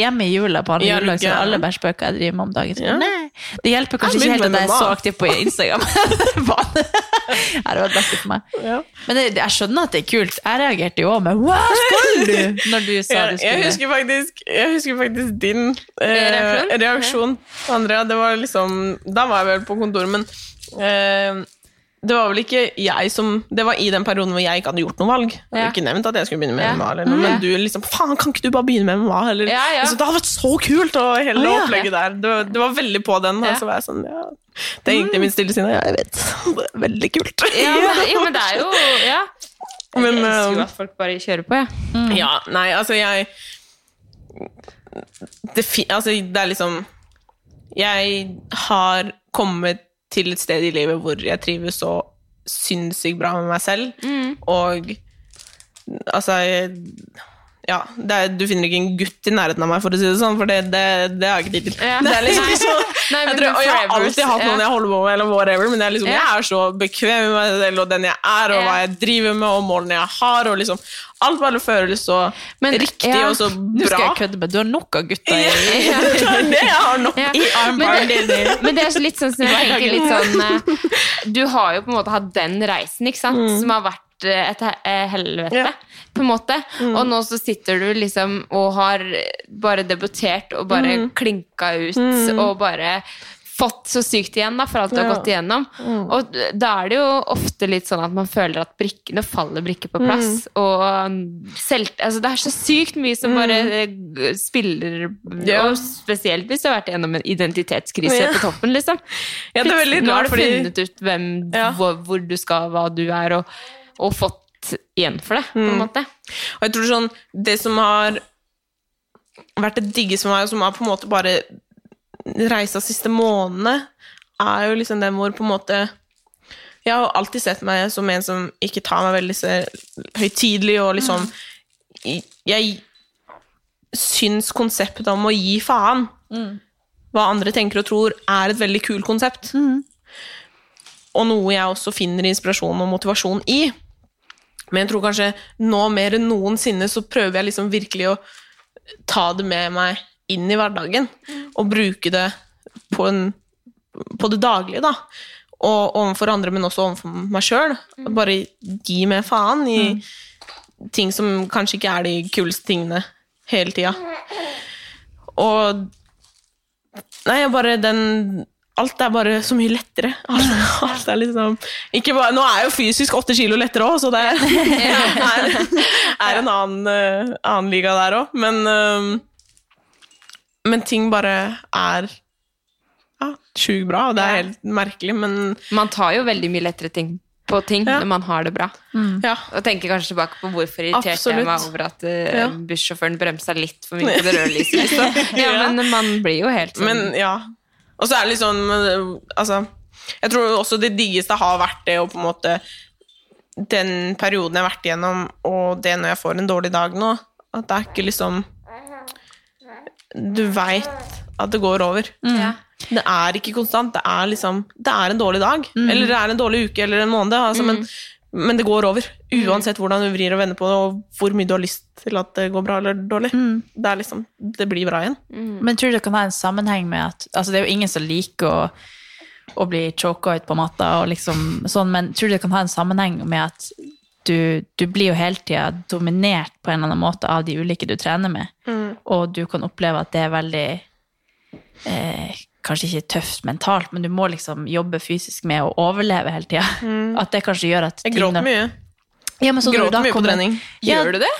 [SPEAKER 1] hjemme i jula på andre juledag, så
[SPEAKER 2] ja.
[SPEAKER 1] alle bæsjbøker jeg driver med om dagen.
[SPEAKER 2] Ja.
[SPEAKER 1] Nei, det hjelper kanskje ikke helt at jeg er så aktiv på Instagram. Det var det beste for meg.
[SPEAKER 2] Ja.
[SPEAKER 1] Men det, jeg skjønner at det er kult. Jeg reagerte jo òg med Hva skal du?! Når du sa du
[SPEAKER 2] jeg, husker faktisk, jeg husker faktisk din eh,
[SPEAKER 3] reaksjon,
[SPEAKER 2] Andrea. Det var liksom Da var jeg vel på kontoret, men eh, det var vel ikke jeg som Det var i den perioden hvor jeg ikke hadde gjort noe valg. Jeg
[SPEAKER 3] Ja.
[SPEAKER 2] hadde ikke nevnt at jeg skulle begynne med
[SPEAKER 3] Ja.
[SPEAKER 2] MMA, eller
[SPEAKER 3] Mm.
[SPEAKER 2] men du liksom Faen, kan ikke du bare begynne med MMA? Eller,
[SPEAKER 3] Ja, ja.
[SPEAKER 2] Altså, det hadde vært så kult! Og hele
[SPEAKER 1] ja.
[SPEAKER 2] opplegget der. Det var, det var veldig på den.
[SPEAKER 3] Ja.
[SPEAKER 2] Og så var jeg sånn ja. Det gikk til min stille sinne. Ja, jeg vet. Det er veldig kult.
[SPEAKER 3] Ja, men, ja, men det er jo Ja.
[SPEAKER 2] Men,
[SPEAKER 3] jeg elsker jo
[SPEAKER 2] eh,
[SPEAKER 3] at folk bare kjører på, jeg.
[SPEAKER 2] Ja, nei, altså jeg det, altså, det er liksom Jeg har kommet til et sted i livet hvor jeg trives så sinnssykt bra med meg selv, og altså ja, det er, Du finner ikke en gutt i nærheten av meg, for å si det sånn, for det, det, det har jeg ikke tid til.
[SPEAKER 3] Ja.
[SPEAKER 2] Det er liksom
[SPEAKER 3] sånn
[SPEAKER 2] så,
[SPEAKER 3] Nei,
[SPEAKER 2] jeg, tror, og jeg har alltid hatt noen jeg holder på med, eller whatever, men jeg, liksom, jeg er så bekvem med meg selv og den jeg er, og hva jeg driver med, og målene jeg har, og liksom Alt bare føles så
[SPEAKER 3] Men,
[SPEAKER 2] riktig
[SPEAKER 3] ja,
[SPEAKER 2] og så bra.
[SPEAKER 1] Nå skal jeg kødde med Du har nok av gutter i
[SPEAKER 2] Ja, det det jeg har nok.
[SPEAKER 3] Ja.
[SPEAKER 1] I
[SPEAKER 3] Men
[SPEAKER 1] armbar.
[SPEAKER 3] Men det er litt sånn litt sånn eh, Du har jo på en måte hatt den reisen, ikke sant, som har vært eh, et eh, helvete,
[SPEAKER 2] Ja.
[SPEAKER 3] På en måte. Og nå så sitter du liksom og har bare debutert og bare klinka ut og bare fått så sykt igjen da, for alt du har gått igjennom. Og da er det jo ofte litt sånn at man føler at brikkene faller brikker på plass. Og um, selv, altså det er så sykt mye som bare eh, spiller
[SPEAKER 2] Ja.
[SPEAKER 3] Og spesielt hvis du har vært gjennom en identitetskrise
[SPEAKER 2] Ja.
[SPEAKER 3] på toppen, liksom.
[SPEAKER 2] Ja,
[SPEAKER 3] Nå har du funnet ut hvem, hvor, hvor du skal, hva du er, og, og fått igjen for det, på en måte.
[SPEAKER 2] Og jeg tror sånn, det som har vært det diggeste for meg, og som har på en måte bare reisa siste månedene, er jo liksom den hvor på en måte Jeg har alltid sett meg som en som ikke tar meg veldig så høytidelig, og liksom Jeg syns konseptet om å gi faen, hva andre tenker og tror, er et veldig kult konsept. Og noe jeg også finner inspirasjon og motivasjon i. Men jeg tror kanskje nå mer enn noensinne så prøver jeg liksom virkelig å ta det med meg inn i hverdagen. Og bruke det på, en, på det daglige, da. Og overfor andre, men også overfor meg sjøl. Bare gi meg faen i ting som kanskje ikke er de kuleste tingene hele tida. Og Nei, bare den Alt er bare så mye lettere. Alt, alt er liksom ikke bare, Nå er jo fysisk åtte kilo lettere òg, så det er, er, er en annen, eh, annen liga der òg. Men, eh, men ting bare er ja, sjukt bra, og det er helt merkelig, men
[SPEAKER 3] Man tar jo veldig mye lettere ting på ting
[SPEAKER 2] Ja.
[SPEAKER 3] når man har det bra.
[SPEAKER 2] ja.
[SPEAKER 3] Og tenker kanskje tilbake på hvorfor irriterte jeg meg over at uh,
[SPEAKER 2] Ja.
[SPEAKER 3] bussjåføren bremsa litt for mye på det rødlyset. Liksom. Ja,
[SPEAKER 2] Ja.
[SPEAKER 3] men man blir jo helt sånn
[SPEAKER 2] Men ja. Og så er det litt sånn eh, Altså, jeg tror også det diggeste har vært det å på en måte Den perioden jeg har vært igjennom, og det når jeg får en dårlig dag nå, at det er ikke liksom Du veit at det går over.
[SPEAKER 3] ja.
[SPEAKER 2] Det er ikke konstant. Det er liksom Det er en dårlig dag. Eller det er en dårlig uke eller en måned. Altså, men, men det går over. Uansett hvordan du vrir og vender på det, og hvor mye du har lyst til at det går bra eller dårlig. Det er liksom Det blir bra igjen.
[SPEAKER 1] Men tror du det kan ha en sammenheng med at Altså, det er jo ingen som liker å, å bli choka ut på matta og liksom sånn, men tror du det kan ha en sammenheng med at du, du blir jo hele tida dominert på en eller annen måte av de ulike du trener med, og du kan oppleve at det er veldig eh, Kanskje ikke tøft mentalt, men du må liksom jobbe fysisk med å overleve hele tida. At det kanskje gjør at
[SPEAKER 2] Jeg gråter mye.
[SPEAKER 1] Ja, men så når du
[SPEAKER 2] Gråter
[SPEAKER 1] da
[SPEAKER 2] mye på
[SPEAKER 1] trening.
[SPEAKER 2] trening.
[SPEAKER 1] Ja,
[SPEAKER 3] Gjør du det?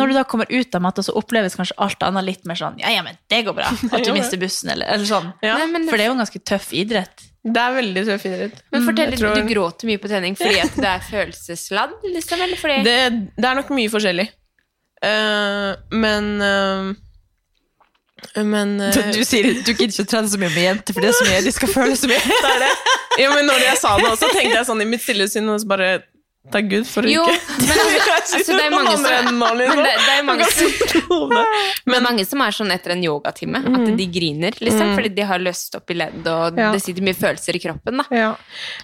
[SPEAKER 1] Når du da kommer ut av matta, så oppleves kanskje alt annet litt mer sånn Ja, ja, men det går bra. At du mister bussen, eller, eller sånn.
[SPEAKER 2] Ja.
[SPEAKER 3] Nei, men,
[SPEAKER 1] For det er jo en ganske tøff idrett.
[SPEAKER 2] Det er veldig tøff idrett.
[SPEAKER 3] men fortell litt,
[SPEAKER 2] tror-
[SPEAKER 3] du gråter mye på trening fordi at det er følelsesladd, liksom? Eller fordi
[SPEAKER 2] Det, det er nok mye forskjellig. Uh, men eh, Men eh,
[SPEAKER 1] sier du gidder ikke å trene så mye med jenter, for det er så mye de skal føle så mye.
[SPEAKER 2] det er det. Ja, men når jeg sa det også, tenkte jeg sånn i mitt stille sinn og så bare Takk Gud for
[SPEAKER 3] Jo,
[SPEAKER 2] ikke
[SPEAKER 3] men altså, altså, det er mange som Men det, det er mange som
[SPEAKER 2] Men
[SPEAKER 3] Men mange som er sånn etter en yogatime, at de griner, liksom, fordi de har løst opp i ledd, og
[SPEAKER 2] Ja.
[SPEAKER 3] det sitter mye følelser i kroppen, da.
[SPEAKER 2] ja.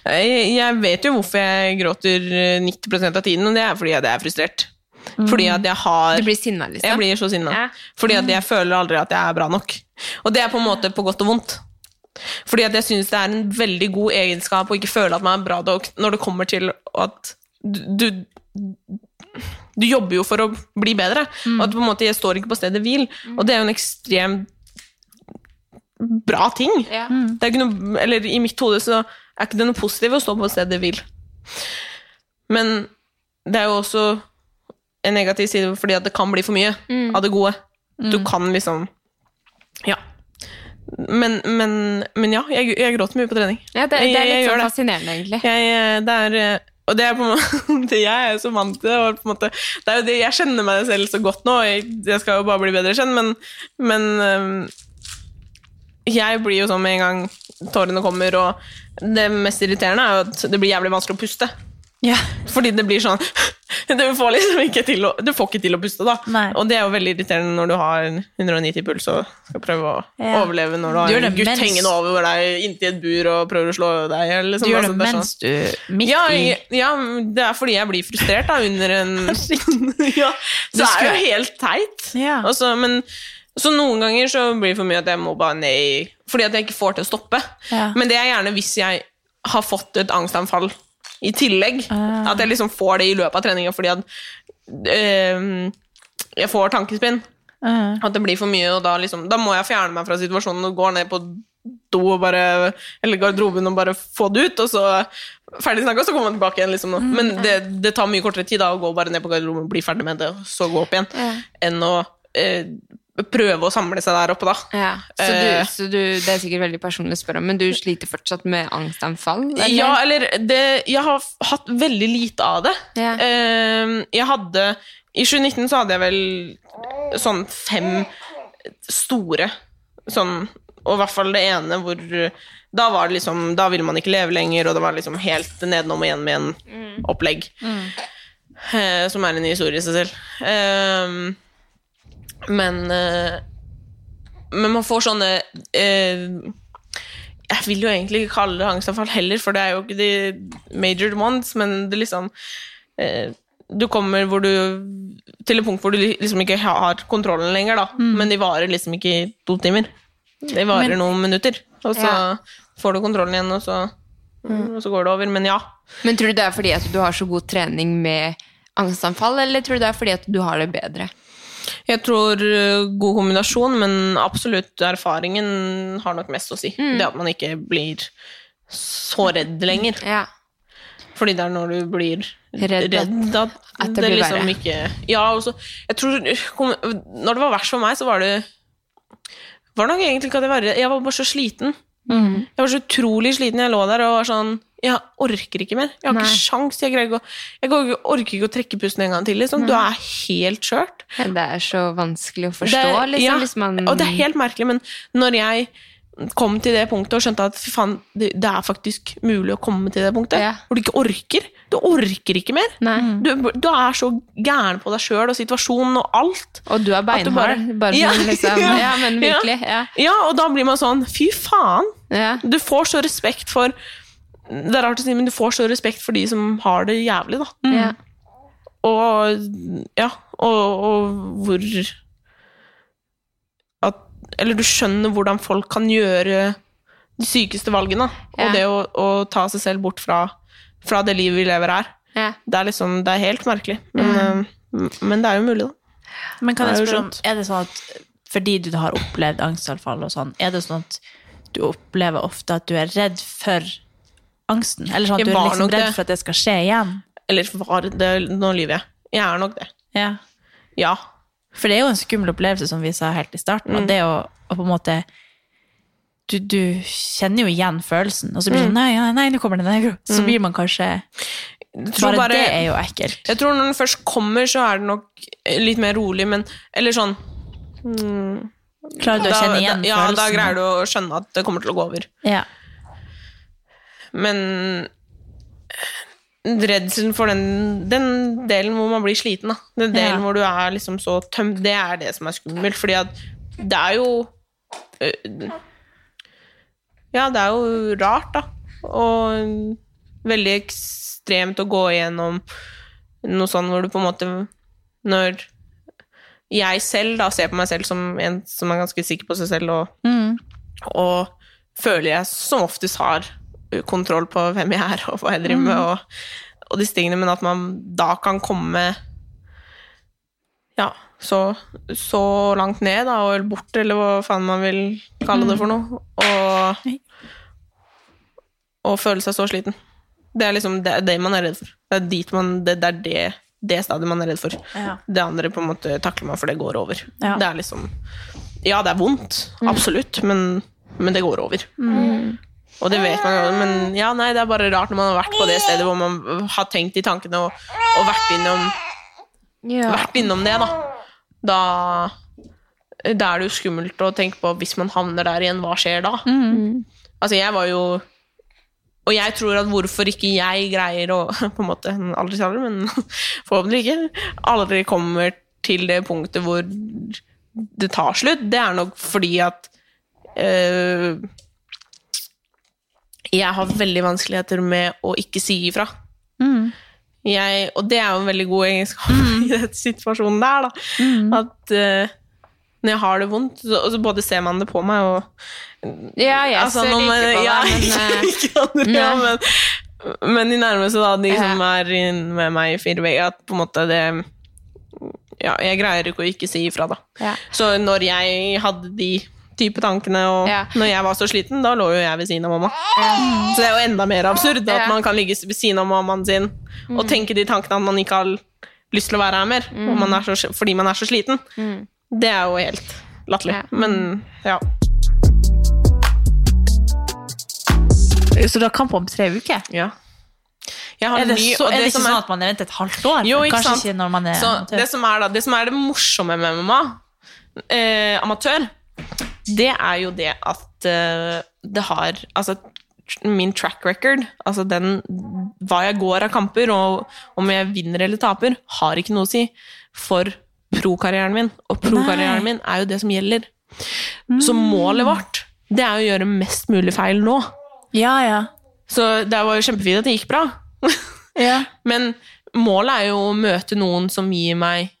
[SPEAKER 2] jeg, jeg vet jo hvorfor jeg gråter eh, 90% av tiden, og det er fordi jeg er frustrert. Fordi at jeg har
[SPEAKER 3] Du blir sinna, liksom.
[SPEAKER 2] Jeg blir så sinna.
[SPEAKER 3] Ja.
[SPEAKER 2] Fordi at jeg føler aldri at jeg er bra nok. Og det er på en måte på godt og vondt. Fordi at jeg syns det er en veldig god egenskap å ikke føle at man er bra nok når det kommer til at du, du du jobber jo for å bli bedre, og at på en måte jeg står ikke på stedet hvil. Og det er jo en ekstremt bra ting.
[SPEAKER 3] Ja.
[SPEAKER 2] Det er ikke noe, eller I mitt hode så er ikke det noe positivt å stå på stedet hvil. Men det er jo også en negativ side fordi at det kan bli for mye av det gode. Du kan liksom Ja. Men, men, men ja, jeg, jeg gråter mye på trening.
[SPEAKER 3] Ja, det, det er litt sånn fascinerende, egentlig.
[SPEAKER 2] Jeg, eh, det er eh, Og det er på en måte Jeg er jo så vant til det. På en måte, det er jo det, jeg kjenner meg selv så godt nå. Jeg, jeg skal jo bare bli bedre kjent, men, men eh, jeg blir jo sånn med en gang tårene kommer, og det mest irriterende er jo at det blir jævlig vanskelig å puste.
[SPEAKER 1] Ja.
[SPEAKER 2] Fordi det blir sånn Du får liksom ikke til å, du får ikke til å puste, da.
[SPEAKER 1] Nei.
[SPEAKER 2] Og det er jo veldig irriterende når du har 190 puls og skal prøve å
[SPEAKER 1] Ja.
[SPEAKER 2] overleve når du har
[SPEAKER 1] du
[SPEAKER 2] en gutt
[SPEAKER 1] mens-
[SPEAKER 2] hengende over deg inntil et bur og prøver å slå deg. Eller liksom,
[SPEAKER 1] Du gjør
[SPEAKER 2] altså,
[SPEAKER 1] det
[SPEAKER 2] mens sånn-
[SPEAKER 1] mens du Midt
[SPEAKER 2] ja, jeg- ja, det er fordi jeg blir frustrert da, under en ja, Så det er jo helt teit.
[SPEAKER 1] Ja.
[SPEAKER 2] Også, men, så noen ganger så blir det for mye at jeg må bare nei, fordi at jeg ikke får til å stoppe. Men det er gjerne hvis jeg har fått et angstanfall i tillegg.
[SPEAKER 1] Ah.
[SPEAKER 2] At jeg liksom får det i løpet av treninga fordi at eh, jeg får tankespinn.
[SPEAKER 1] Mm.
[SPEAKER 2] At det blir for mye, og da, liksom, da må jeg fjerne meg fra situasjonen og gå ned på do og bare, eller garderoben og bare få det ut, og så ferdig snakka, så kommer man tilbake igjen. Liksom. Men det, det tar mye kortere tid da, å gå bare ned på garderoben bli ferdig med det, og så gå opp igjen, enn å eh, prøve å samle seg der oppe, da.
[SPEAKER 3] Ja. Så, du,
[SPEAKER 2] Eh.
[SPEAKER 3] så du, det er sikkert veldig personlig å spørre om, men du sliter fortsatt med angstanfall? eller?
[SPEAKER 2] Ja, eller det, Jeg har hatt veldig lite av det.
[SPEAKER 3] Ja.
[SPEAKER 2] Eh, jeg hadde I 2019 så hadde jeg vel sånn fem store sånn Og i hvert fall det ene hvor Da var det liksom Da ville man ikke leve lenger, og det var liksom helt nedenom og igjen med en opplegg. Eh, som er en historie i seg selv. Eh, men eh, Men man får sånne eh, jeg vil jo egentlig ikke kalle det angstanfall heller, for det er jo ikke de major ones, men det liksom eh, Du kommer hvor du til et punkt hvor du liksom ikke har kontrollen lenger, da. Men de varer liksom ikke i to timer. De varer
[SPEAKER 1] Men-
[SPEAKER 2] noen minutter, og så
[SPEAKER 3] Ja.
[SPEAKER 2] får du kontrollen igjen, og så, og så går det over. Men ja.
[SPEAKER 3] Men tror du det er fordi at du har så god trening med angstanfall, eller tror du det er fordi at du har det bedre?
[SPEAKER 2] Jeg tror eh, god kombinasjon, men absolutt erfaringen har nok mest å si. Det at man ikke blir så redd lenger.
[SPEAKER 3] Ja.
[SPEAKER 2] Fordi det er når du blir
[SPEAKER 3] Redd
[SPEAKER 2] redd,
[SPEAKER 3] at-
[SPEAKER 2] at,
[SPEAKER 3] det
[SPEAKER 2] det,
[SPEAKER 3] blir
[SPEAKER 2] liksom
[SPEAKER 3] verre.
[SPEAKER 2] ikke Ja, også, Jeg tror Når det var verst for meg, så var det var nok egentlig ikke at jeg var redd. Jeg var bare så sliten.
[SPEAKER 3] Mm.
[SPEAKER 2] Jeg var så utrolig sliten. Jeg lå der og var sånn Jeg orker ikke mer. Jeg har
[SPEAKER 3] Nei.
[SPEAKER 2] ikke sjans. Jeg, ikke jeg orker ikke å trekke pusten en gang til. Liksom. Du er helt skjørt.
[SPEAKER 3] Det er så vanskelig å forstå,
[SPEAKER 2] Det
[SPEAKER 3] liksom,
[SPEAKER 2] ja,
[SPEAKER 3] hvis man
[SPEAKER 2] Og det er helt merkelig, men når jeg kom til det punktet og skjønte at faen, det, det er faktisk mulig å komme til det punktet,
[SPEAKER 3] Ja.
[SPEAKER 2] hvor du ikke orker. Du orker ikke mer. Du, du er så gæren på deg sjøl og situasjonen og alt.
[SPEAKER 3] Og du er
[SPEAKER 2] du
[SPEAKER 3] beinhard.
[SPEAKER 2] bare-
[SPEAKER 3] Bare,
[SPEAKER 2] Ja.
[SPEAKER 3] sånn, liksom.
[SPEAKER 2] Ja.
[SPEAKER 3] Ja, men virkelig. Ja.
[SPEAKER 2] Ja, og da blir man sånn fy faen. Du får så respekt for Det er rart å si, men du får så respekt for de som har det jævlig, da.
[SPEAKER 3] Ja.
[SPEAKER 2] Og ja, og, og hvor at, Eller du skjønner hvordan folk kan gjøre de sykeste valgene.
[SPEAKER 3] Ja.
[SPEAKER 2] Og det å, å ta seg selv bort fra, fra det livet vi lever her.
[SPEAKER 3] Ja.
[SPEAKER 2] Det er liksom, det er helt merkelig. Men, mm. men det er jo mulig, da.
[SPEAKER 1] Men kan jeg spørre om, er det sånn at fordi du har opplevd angstanfall og sånn, er det sånn at du opplever ofte at du er redd for angsten? Eller sånn at du er liksom redd for at det skal skje igjen?
[SPEAKER 2] Eller var det Nå lyver jeg. Jeg er nok det.
[SPEAKER 1] Ja.
[SPEAKER 2] Ja.
[SPEAKER 1] For det er jo en skummel opplevelse, som vi sa helt i starten.
[SPEAKER 2] Mm.
[SPEAKER 1] Og det å, å på en måte du, du kjenner jo igjen følelsen, og så blir det
[SPEAKER 2] Mm.
[SPEAKER 1] sånn Nei, nei, nei nå kommer det negro. Så blir man kanskje Bare,
[SPEAKER 2] bare,
[SPEAKER 1] det er jo ekkelt.
[SPEAKER 2] Jeg tror når den først kommer, så er det nok litt mer rolig, men Eller sånn
[SPEAKER 1] Klarer du å kjenne igjen
[SPEAKER 2] da, Ja,
[SPEAKER 1] følelsen?
[SPEAKER 2] da greier du å skjønne at det kommer til å gå over.
[SPEAKER 1] Ja.
[SPEAKER 2] Men redselen for den, den delen hvor man blir sliten, da. Den delen
[SPEAKER 1] Ja.
[SPEAKER 2] hvor du er liksom så tømt, det er det som er skummelt. Fordi at det er jo øh, Ja, det er jo rart, da. Og veldig ekstremt å gå igjennom noe sånn hvor du på en måte Når jeg selv da ser på meg selv som en som er ganske sikker på seg selv, og,
[SPEAKER 1] Mm.
[SPEAKER 2] og føler jeg som oftest har kontroll på hvem jeg er og hva jeg driver med, og, og disse tingene, men at man da kan komme ja, så, så langt ned, da, og bort, eller hva faen man vil kalle det for noe, og, og føle seg så sliten. Det er liksom det, er det man er redd for. Det er dit man, det, det er det, det stadiet man er redd for.
[SPEAKER 1] Ja.
[SPEAKER 2] Det andre på en måte takler man, for det går over.
[SPEAKER 1] Ja.
[SPEAKER 2] Det er liksom Ja, det er vondt, absolutt, men, men det går over. Og det vet man jo, men ja, nei, det er bare rart når man har vært på det stedet hvor man har tenkt de tankene og, og vært, innom,
[SPEAKER 3] Ja.
[SPEAKER 2] vært innom det, da. Da da er det jo skummelt å tenke på hvis man havner der igjen, hva skjer da? Altså, jeg var jo Og jeg tror at hvorfor ikke jeg greier å På en måte, aldri aldri, men forhåpentlig ikke. Aldri kommer til det punktet hvor det tar slutt. Det er nok fordi at eh, jeg har veldig vanskeligheter med å ikke si ifra.
[SPEAKER 1] Mm.
[SPEAKER 2] Jeg, og det er jo en veldig god egenskap i den situasjonen der, da. At uh, når jeg har det vondt, så, så både ser man det på meg og
[SPEAKER 3] Ja, jeg
[SPEAKER 2] altså,
[SPEAKER 3] ser
[SPEAKER 2] man,
[SPEAKER 3] ikke på
[SPEAKER 2] ja,
[SPEAKER 3] deg, men eh,
[SPEAKER 2] ikke andre, men, men de nærmeste, da, de som er inne med meg i fire vegger, at på en måte det Ja, jeg greier ikke å ikke si ifra, da.
[SPEAKER 3] Ja.
[SPEAKER 2] Så når jeg hadde de type tankene, og
[SPEAKER 3] Ja.
[SPEAKER 2] når jeg var så sliten, da lå jo jeg ved siden av mamma. Så det er jo enda mer absurd at
[SPEAKER 3] Ja.
[SPEAKER 2] man kan ligge ved siden av mammaen sin og tenke de tankene at man ikke har lyst til å være her mer, og man er så, fordi man er så sliten. Det er jo helt latterlig.
[SPEAKER 3] Ja.
[SPEAKER 2] Men ja.
[SPEAKER 1] Så du har kamp om tre uker?
[SPEAKER 2] ja. Jeg har
[SPEAKER 1] Er det,
[SPEAKER 2] ny,
[SPEAKER 1] så,
[SPEAKER 2] og
[SPEAKER 1] er det ikke
[SPEAKER 2] som
[SPEAKER 1] sånn
[SPEAKER 2] er
[SPEAKER 1] at man venter et halvt år?
[SPEAKER 2] Jo, ikke
[SPEAKER 1] Kanskje
[SPEAKER 2] sant?
[SPEAKER 1] ikke når man er
[SPEAKER 2] Så
[SPEAKER 1] amatør.
[SPEAKER 2] det som er, da, det som er det morsomme med mamma, eh, amatør, det er jo det at uh, det har Altså, min track record, altså den Hva jeg går av kamper, og om jeg vinner eller taper, har ikke noe å si for pro-karrieren min. Og pro-karrieren min er jo det som gjelder. Så målet vårt, det er å gjøre mest mulig feil nå.
[SPEAKER 1] Ja, ja.
[SPEAKER 2] Så det var jo kjempefint at det gikk bra.
[SPEAKER 1] ja.
[SPEAKER 2] Men målet er jo å møte noen som gir meg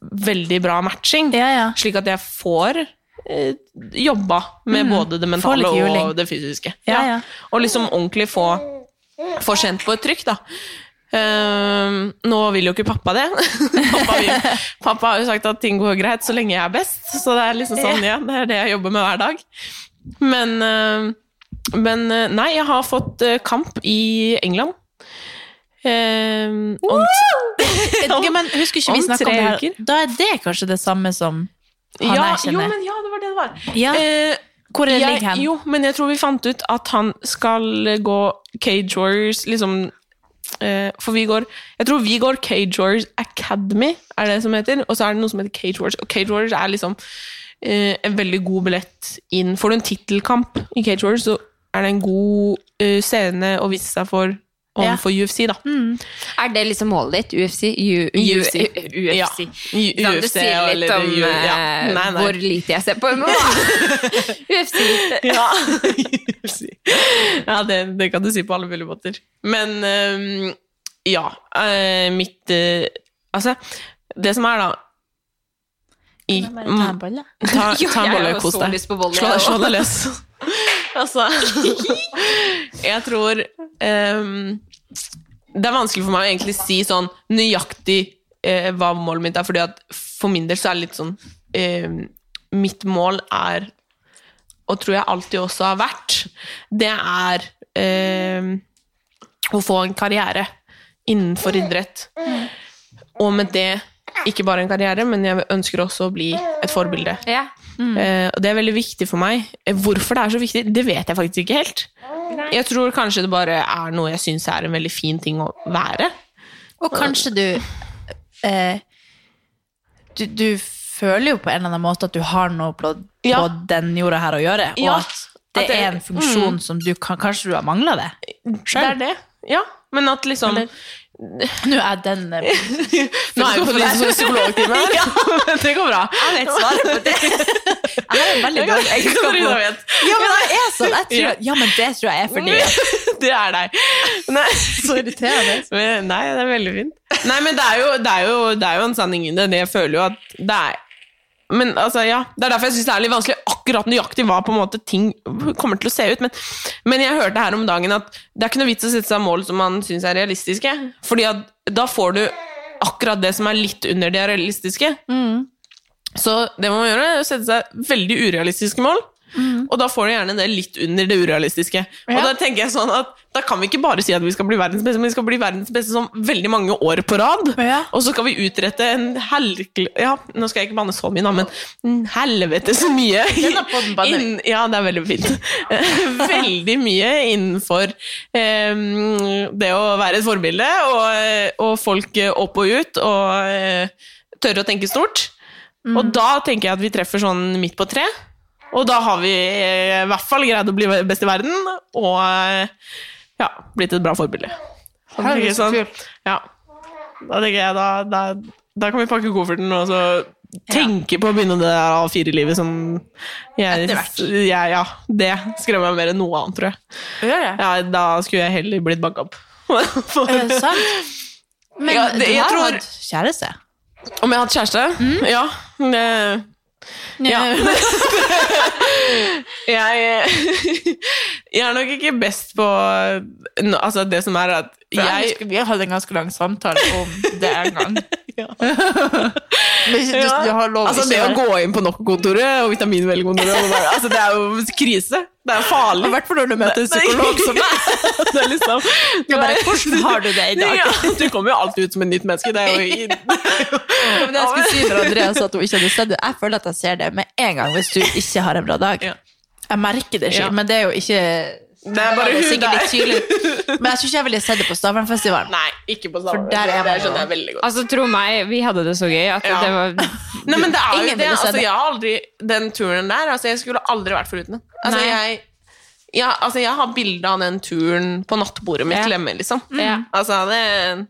[SPEAKER 2] veldig bra matching,
[SPEAKER 1] Ja, ja.
[SPEAKER 2] slik at jeg får jobba med både det
[SPEAKER 1] Mm. Får litt
[SPEAKER 2] mentale og det fysiske.
[SPEAKER 1] Ja, ja.
[SPEAKER 2] Og liksom ordentlig få, få kjent på et trykk, da. Uh, nå vil jo ikke pappa det. pappa, vil, pappa har jo sagt at ting går greit så lenge jeg er best, så det er liksom sånn, ja, det er det jeg jobber med hver dag. Men, uh, men uh, nei, jeg har fått eh, kamp i England. Eh, om,
[SPEAKER 1] Ja, men husker ikke vi
[SPEAKER 2] Om
[SPEAKER 1] om det her? Da er det kanskje det samme som han
[SPEAKER 2] ja,
[SPEAKER 1] jeg
[SPEAKER 2] jo, men ja, det var det det var.
[SPEAKER 1] Ja.
[SPEAKER 2] Eh,
[SPEAKER 1] Hvor er
[SPEAKER 2] jeg,
[SPEAKER 1] ligger hen?
[SPEAKER 2] Jo, men jeg tror vi fant ut at han skal gå Cage Warriors, liksom eh, For vi går Jeg tror vi går Cage Warriors Academy, er det som heter. Og så er det noe som heter Cage Warriors. Og Cage Warriors er liksom eh, en veldig god billett inn. Får du en tittelkamp i Cage Warriors, så er det en god eh, scene å vise seg for overfor UFC, da.
[SPEAKER 3] Er det liksom målet ditt? UFC? U, U,
[SPEAKER 2] UFC.
[SPEAKER 3] UFC.
[SPEAKER 2] Ja.
[SPEAKER 3] Sånn,
[SPEAKER 2] U-
[SPEAKER 3] det
[SPEAKER 2] UFC
[SPEAKER 3] sier litt om
[SPEAKER 2] U- ja.
[SPEAKER 3] eh,
[SPEAKER 2] Nei, nei.
[SPEAKER 3] hvor lite jeg ser på MMA. UFC.
[SPEAKER 2] Ja. UFC. ja det, det kan du si på alle mulige måter. Men um, ja. uh, mitt uh, Altså, det som er, da i,
[SPEAKER 1] Ta en bolle.
[SPEAKER 2] Ta, ta en bolle kos deg. Slå, slå deg løs. Altså Jeg tror um, Det er vanskelig for meg å egentlig si sånn nøyaktig uh, hva målet mitt er, fordi at for min del så er det litt sånn uh, Mitt mål er, og tror jeg alltid også har vært, det er uh, å få en karriere innenfor idrett. Og med det ikke bare en karriere, men jeg ønsker også å bli et forbilde.
[SPEAKER 3] Ja.
[SPEAKER 2] Eh, og det er veldig viktig for meg. Eh, Hvorfor det er så viktig, det vet jeg faktisk ikke helt. Jeg tror kanskje det bare er noe jeg syns er en veldig fin ting å være.
[SPEAKER 1] Og kanskje du, eh, du Du føler jo på en eller annen måte at du har noe på, på
[SPEAKER 2] Ja.
[SPEAKER 1] den jorda her å gjøre, og
[SPEAKER 2] Ja.
[SPEAKER 1] at det, er en funksjon som du kan Kanskje du har mangla det?
[SPEAKER 2] Det er det. Ja, men at liksom
[SPEAKER 1] Eller- Nå er den eh,
[SPEAKER 2] Nå er vi på en psykologtime her. ja, det går bra.
[SPEAKER 1] Jeg vet svaret på det. Jeg har en veldig dårlig egenskap. Ja, men det er sånn! Jeg tror,
[SPEAKER 2] ja,
[SPEAKER 1] men det tror jeg er fordi
[SPEAKER 2] Det er deg. Nei,
[SPEAKER 1] Så irriterende.
[SPEAKER 2] Nei, det er veldig fint. Nei, men det er jo, det er jo, det er jo en sanning i det. Jeg føler jo at det er men altså, ja, Det er derfor jeg syns det er litt vanskelig akkurat nøyaktig hva på en måte ting kommer til å se ut. Men, men jeg hørte her om dagen at det er ikke noe vits å sette seg mål som man syns er realistiske. Fordi at da får du akkurat det som er litt under det realistiske. Så det man må gjøre, er å sette seg veldig urealistiske mål. Og da får du gjerne det litt under det urealistiske. Og da tenker jeg sånn at da kan vi ikke bare si at vi skal bli verdens beste, men vi skal bli verdens beste sånn veldig mange år på rad.
[SPEAKER 1] Ja.
[SPEAKER 2] Og så skal vi utrette en helkle... Ja, nå skal jeg ikke banne så mye, da, men helvete så mye.
[SPEAKER 1] Denne podden banner.
[SPEAKER 2] Inn- Ja, det er veldig fint. veldig mye innenfor em, det å være et forbilde, og, og folk opp og ut, og eh, tørre å tenke stort. Og da tenker jeg at vi treffer sånn midt på tre. Og da har vi eh, i hvert fall greid å bli best i verden, og eh, ja, blitt et bra forbilde. Herregud,
[SPEAKER 1] Ja, er så
[SPEAKER 2] sånn, ja. Da tenker jeg, da, da, da kan vi pakke kofferten og så tenke på å begynne det der A4-livet som jeg, jeg, Ja, det skremmer meg mer enn noe annet, tror jeg.
[SPEAKER 1] Gjør det?
[SPEAKER 2] Ja, da skulle jeg heller blitt banka opp. For,
[SPEAKER 1] Er det sant? Men
[SPEAKER 2] Ja, det-
[SPEAKER 1] du har
[SPEAKER 2] tror-
[SPEAKER 1] hatt kjæreste?
[SPEAKER 2] om jeg har hatt kjæreste?
[SPEAKER 1] Mm.
[SPEAKER 2] Ja. Det, Ja. jeg, jeg er nok ikke best på Altså, det som er at jeg
[SPEAKER 1] Jeg, vi hadde en ganske lang samtale om det en gang.
[SPEAKER 2] Ja.
[SPEAKER 1] Men du, lov
[SPEAKER 2] Altså, det å gå inn på NOK-kontoret og vitaminvelkontoret og bare- altså, Det er jo krise. Det er jo farlig.
[SPEAKER 1] I hvert fall når du møter en psykolog som meg.
[SPEAKER 2] det er liksom
[SPEAKER 1] Du bare, Hvordan har du det i dag?
[SPEAKER 2] Ja, du kommer jo alltid ut som et nytt menneske. Det er jo, ja, det
[SPEAKER 1] Men jeg skulle si til Andreas at hun ikke hadde sett det, jeg føler at jeg ser det med en gang hvis du ikke har en bra dag. Jeg merker det selv, men det er jo ikke
[SPEAKER 2] Det er bare
[SPEAKER 1] det
[SPEAKER 2] hun der.
[SPEAKER 1] litt. Men jeg tror ikke jeg ville sett det på Stavernfestivalen.
[SPEAKER 2] Nei, ikke på
[SPEAKER 1] For der er
[SPEAKER 2] Det skjønner jeg veldig godt.
[SPEAKER 3] Altså, tro meg, vi hadde det så gøy at
[SPEAKER 2] Ja.
[SPEAKER 3] det var
[SPEAKER 2] Nei, men det er jo
[SPEAKER 1] Ingen
[SPEAKER 2] det.
[SPEAKER 1] ville se
[SPEAKER 2] Altså,
[SPEAKER 1] det.
[SPEAKER 2] jeg har aldri Den turen der altså, Jeg skulle aldri vært foruten den. Altså,
[SPEAKER 3] Nei.
[SPEAKER 2] jeg, ja, altså, jeg har bilde av den turen på nattbordet mitt
[SPEAKER 3] Ja.
[SPEAKER 2] hjemme, liksom.
[SPEAKER 3] Ja.
[SPEAKER 2] Altså, det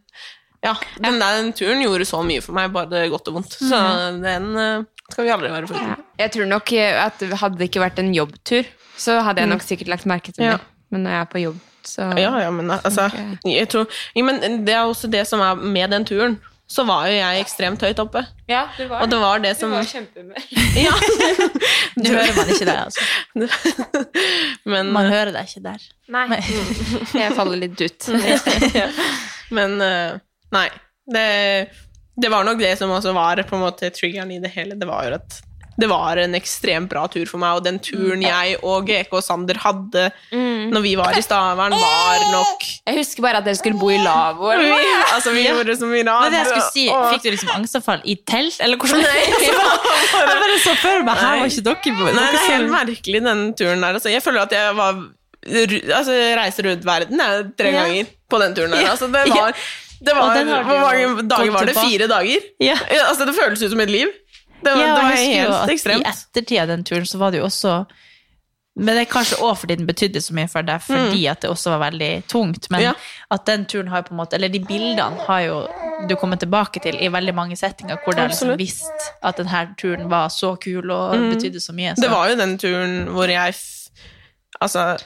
[SPEAKER 2] Ja, den, der, den turen gjorde så mye for meg, bare godt og vondt. Så den eh, skal vi aldri være foruten.
[SPEAKER 3] Jeg tror nok at hadde det ikke vært en jobbtur, så hadde jeg nok sikkert lagt merke til det.
[SPEAKER 2] Ja.
[SPEAKER 3] Men når jeg er på jobb, så
[SPEAKER 2] Ja, ja, men altså
[SPEAKER 3] Ok.
[SPEAKER 2] jeg tror, ja, men Det er også det som er med den turen. Så var jo jeg ekstremt høyt oppe.
[SPEAKER 3] Ja, du var,
[SPEAKER 2] Og det var det som
[SPEAKER 3] kjempemør.
[SPEAKER 2] Ja.
[SPEAKER 1] Du hører man ikke det, altså.
[SPEAKER 2] Men,
[SPEAKER 1] Man hører deg ikke der.
[SPEAKER 3] Nei. Jeg faller litt ut.
[SPEAKER 2] men eh, nei. Det, det var nok det som også var på en måte triggeren i det hele. Det var jo at det var en ekstremt bra tur for meg, og den turen jeg og GK og Sander hadde når vi var i Stavern, var nok
[SPEAKER 3] Jeg husker bare at dere skulle bo i lavvo.
[SPEAKER 2] Altså, vi gjorde så mye rart.
[SPEAKER 1] det jeg skulle si. Fikk du liksom angstavfall i telt, eller hvordan? Jeg bare så for meg, her var ikke dere på
[SPEAKER 2] Nei, det er helt merkelig, den turen der. Altså, jeg føler at jeg var altså, jeg reiser rundt verden jeg, tre ganger på den turen der. Altså, det var, det var
[SPEAKER 1] du
[SPEAKER 2] Hvor mange dager var det? Fire dager?
[SPEAKER 1] Ja.
[SPEAKER 2] Altså, det føles ut som et liv. Det var,
[SPEAKER 1] Ja,
[SPEAKER 2] det var helt ekstremt.
[SPEAKER 1] I ettertid av den turen så var det jo også Men det er kanskje òg fordi den betydde så mye for deg, fordi at det også var veldig tungt. Men
[SPEAKER 2] Mm. Ja.
[SPEAKER 1] at den turen har på en måte Eller de bildene har jo du kommet tilbake til i veldig mange settinger hvor det har liksom visst at denne turen var så kul og betydde så mye. Så.
[SPEAKER 2] Det var jo den turen hvor jeg altså,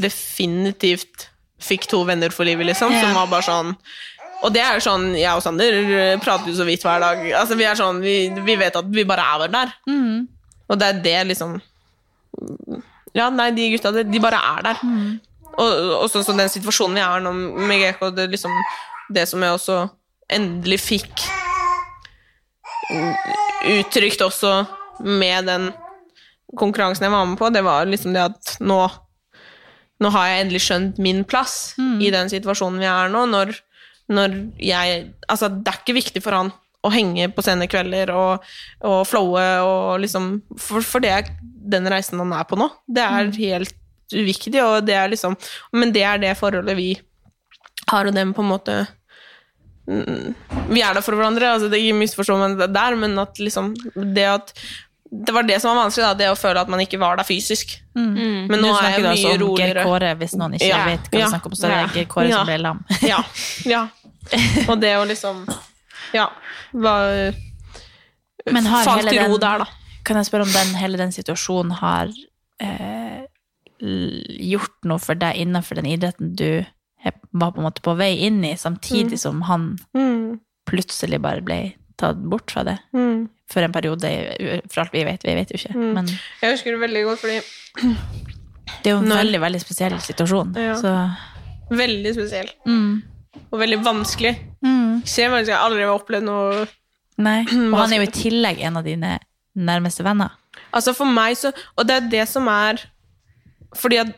[SPEAKER 2] definitivt fikk to venner for livet, liksom, som var bare sånn Og det er jo sånn, jeg og Sander prater jo så vidt hver dag. Altså, vi sånn, vi, vi vet at vi bare er der.
[SPEAKER 1] Mm.
[SPEAKER 2] Og det er det, liksom Ja, nei, de gutta, de, bare er der. Og, og sånn som den situasjonen vi er nå med GK, det, liksom, det som jeg også endelig fikk uttrykt også med den konkurransen jeg var med på, det var liksom det at nå nå har jeg endelig skjønt min plass i den situasjonen vi er nå. Når, når jeg Altså, det er ikke viktig for han å henge på sene kvelder og, og flowe og liksom For, for det er den reisen han er på nå. Det er helt uviktig, og det er liksom Men det er det forholdet vi har, og dem på en måte mm, Vi er der for hverandre, altså det ikke misforstå meg der, men at liksom Det at det var det som var vanskelig, da, det å føle at man ikke var der fysisk. Men nå
[SPEAKER 1] Du
[SPEAKER 2] er jeg mye
[SPEAKER 1] altså om Geir
[SPEAKER 2] roligere.
[SPEAKER 1] Kåre, hvis noen ikke
[SPEAKER 2] Ja,
[SPEAKER 1] vet hva
[SPEAKER 2] ja.
[SPEAKER 1] du snakker om, så er det. Geir Kåre
[SPEAKER 2] Ja.
[SPEAKER 1] som ble lam.
[SPEAKER 2] Ja. ja. Og det å liksom Ja. Var,
[SPEAKER 1] Men har
[SPEAKER 2] falt
[SPEAKER 1] hele
[SPEAKER 2] til ro
[SPEAKER 1] den-
[SPEAKER 2] der, da.
[SPEAKER 1] Kan jeg spørre om den, hele den situasjonen har eh, gjort noe for deg innenfor den idretten du var på en måte på vei inn i, samtidig som han plutselig bare ble tatt bort fra det for en periode, for alt vi vet, vi vet jo ikke. Men
[SPEAKER 2] Jeg husker det veldig godt, fordi
[SPEAKER 1] det er jo en
[SPEAKER 2] Når-
[SPEAKER 1] veldig, veldig spesiell situasjon.
[SPEAKER 2] Ja.
[SPEAKER 1] Så
[SPEAKER 2] Veldig spesiell.
[SPEAKER 1] mm,
[SPEAKER 2] Og veldig vanskelig.
[SPEAKER 1] mm,
[SPEAKER 2] Ekstremt vanskelig. Jeg har aldri opplevd noe
[SPEAKER 1] Nei. Og han er jo i tillegg en av dine nærmeste venner.
[SPEAKER 2] Altså for meg så Og det er det som er Fordi at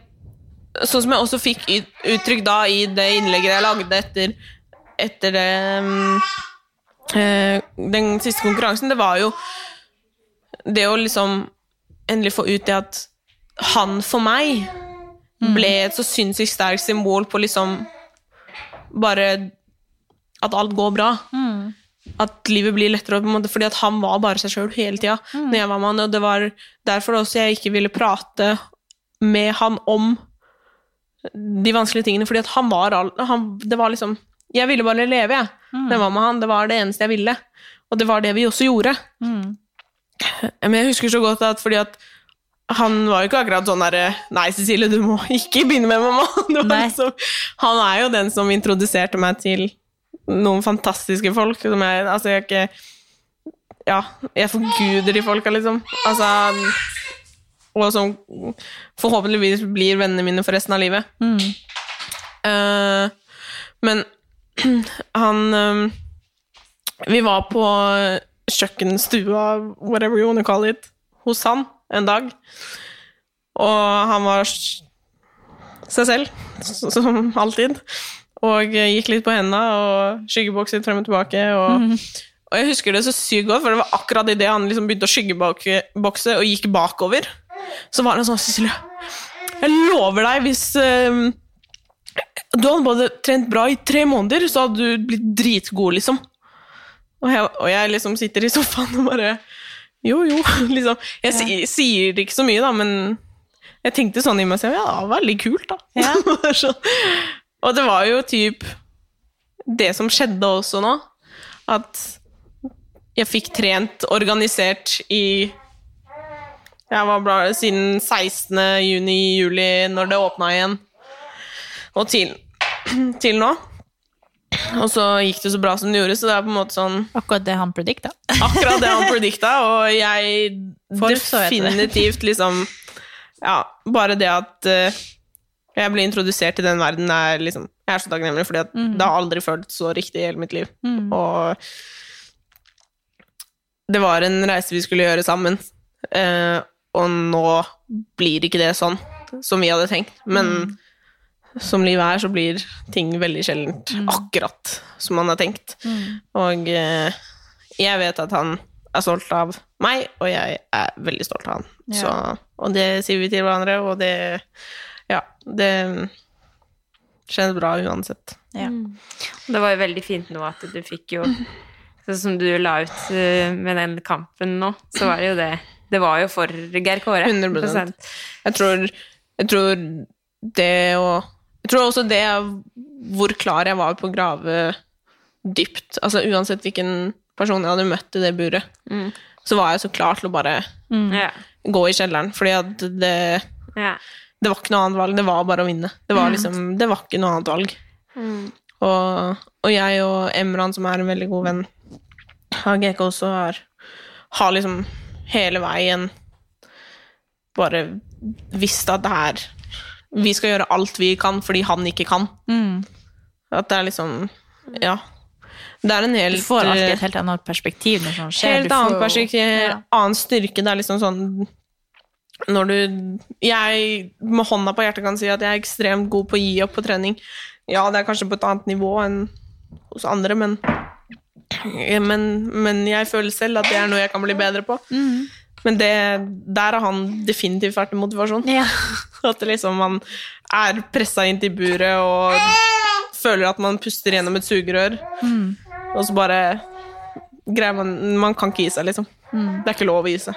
[SPEAKER 2] Sånn som jeg også fikk ut- uttrykk da i det innlegget jeg lagde etter, etter det mm, eh, Den siste konkurransen, det var jo det å liksom endelig få ut det at han for meg ble et så sinnssykt sterkt symbol på liksom bare at alt går bra. At livet blir lettere, på en måte, fordi at han var bare seg sjøl hele tida. Når jeg var med han, og det var derfor også jeg ikke ville prate med han om de vanskelige tingene, fordi at han var all, han, Det var liksom Jeg ville bare leve, jeg. Når jeg var med han. Det var det eneste jeg ville. Og det var det vi også gjorde. Men jeg husker så godt at fordi at han var jo ikke akkurat sånn derre Nei, Cecilie, du må ikke begynne med mamma. Liksom, han er jo den som introduserte meg til noen fantastiske folk. Som jeg, altså jeg, er ikke, Ja, jeg forguder de folka, liksom. Altså Og som forhåpentligvis blir vennene mine for resten av livet. Eh, men han eh, Vi var på kjøkkenstua, whatever you wanna call it, hos han en dag. Og han var seg selv, som alltid. Og gikk litt på hendene og skyggebokset frem og tilbake. Og, og jeg husker det så sykt godt, for det var akkurat idet han liksom begynte å skyggebokse og gikk bakover. Så var han sånn Cecilie, jeg lover deg, hvis eh, du hadde bare trent bra i tre måneder, så hadde du blitt dritgod, liksom. Og jeg, og jeg liksom sitter i sofaen og bare Jo, jo, liksom. Jeg si, sier ikke så mye, da, men jeg tenkte sånn i meg selv. Ja, det var veldig kult, da.
[SPEAKER 1] Ja.
[SPEAKER 2] Så- og det var jo typ det som skjedde også nå. At jeg fikk trent organisert i Jeg var bra siden 16. juni-juli, når det åpna igjen, og til, til nå. Og så gikk det så bra som det gjorde, så det er på en måte sånn
[SPEAKER 1] Akkurat det han predikta.
[SPEAKER 2] akkurat det han predikta, og jeg definitivt liksom Ja, bare det at uh, jeg ble introdusert til den verden, er liksom Jeg er så takknemlig, fordi at det har aldri føltes så riktig i hele mitt liv. Og det var en reise vi skulle gjøre sammen, uh, og nå blir ikke det sånn som vi hadde tenkt. Men som livet er, så blir ting veldig sjeldent akkurat som man har tenkt. Og eh, jeg vet at han er stolt av meg, og jeg er veldig stolt av han.
[SPEAKER 1] Ja.
[SPEAKER 2] Så, og det sier vi til hverandre, og det Ja, det kjennes bra uansett.
[SPEAKER 1] Ja.
[SPEAKER 3] Det var jo veldig fint nå at du fikk jo Sånn som du la ut eh, med den kampen nå, så var det jo det Det var jo for Geir Kåre.
[SPEAKER 2] 100%. Jeg tror, jeg tror det å Jeg tror også det hvor klar jeg var på å grave dypt. Altså uansett hvilken person jeg hadde møtt i det buret,
[SPEAKER 3] Mm.
[SPEAKER 2] så var jeg så klar til å bare
[SPEAKER 3] mm.
[SPEAKER 2] gå i kjelleren. Fordi at det,
[SPEAKER 3] Ja.
[SPEAKER 2] det var ikke noe annet valg. Det var bare å vinne. Det var liksom, det var ikke noe annet valg. Og, og jeg og Emran, som er en veldig god venn av GK, også har, har liksom hele veien bare visst at det her Vi skal gjøre alt vi kan fordi han ikke kan.
[SPEAKER 1] Mm.
[SPEAKER 2] At det er liksom Ja. Det er en
[SPEAKER 1] Du får alltid
[SPEAKER 2] eh,
[SPEAKER 1] et helt annet perspektiv når sånt skjer.
[SPEAKER 2] Helt annet perspektiv,
[SPEAKER 1] Ja.
[SPEAKER 2] annen styrke. Det er liksom sånn Når du Jeg med hånda på hjertet kan si at jeg er ekstremt god på å gi opp på trening. Ja, det er kanskje på et annet nivå enn hos andre, men Men, men jeg føler selv at det er noe jeg kan bli bedre på.
[SPEAKER 1] Mm.
[SPEAKER 2] Men det, der har han definitivt vært en motivasjon.
[SPEAKER 1] Ja.
[SPEAKER 2] At liksom man er pressa inn til buret og føler at man puster gjennom et sugerør,
[SPEAKER 1] Mm.
[SPEAKER 2] og så bare greier man Man kan ikke gi seg, liksom.
[SPEAKER 1] Mm.
[SPEAKER 2] Det er ikke lov å gi seg.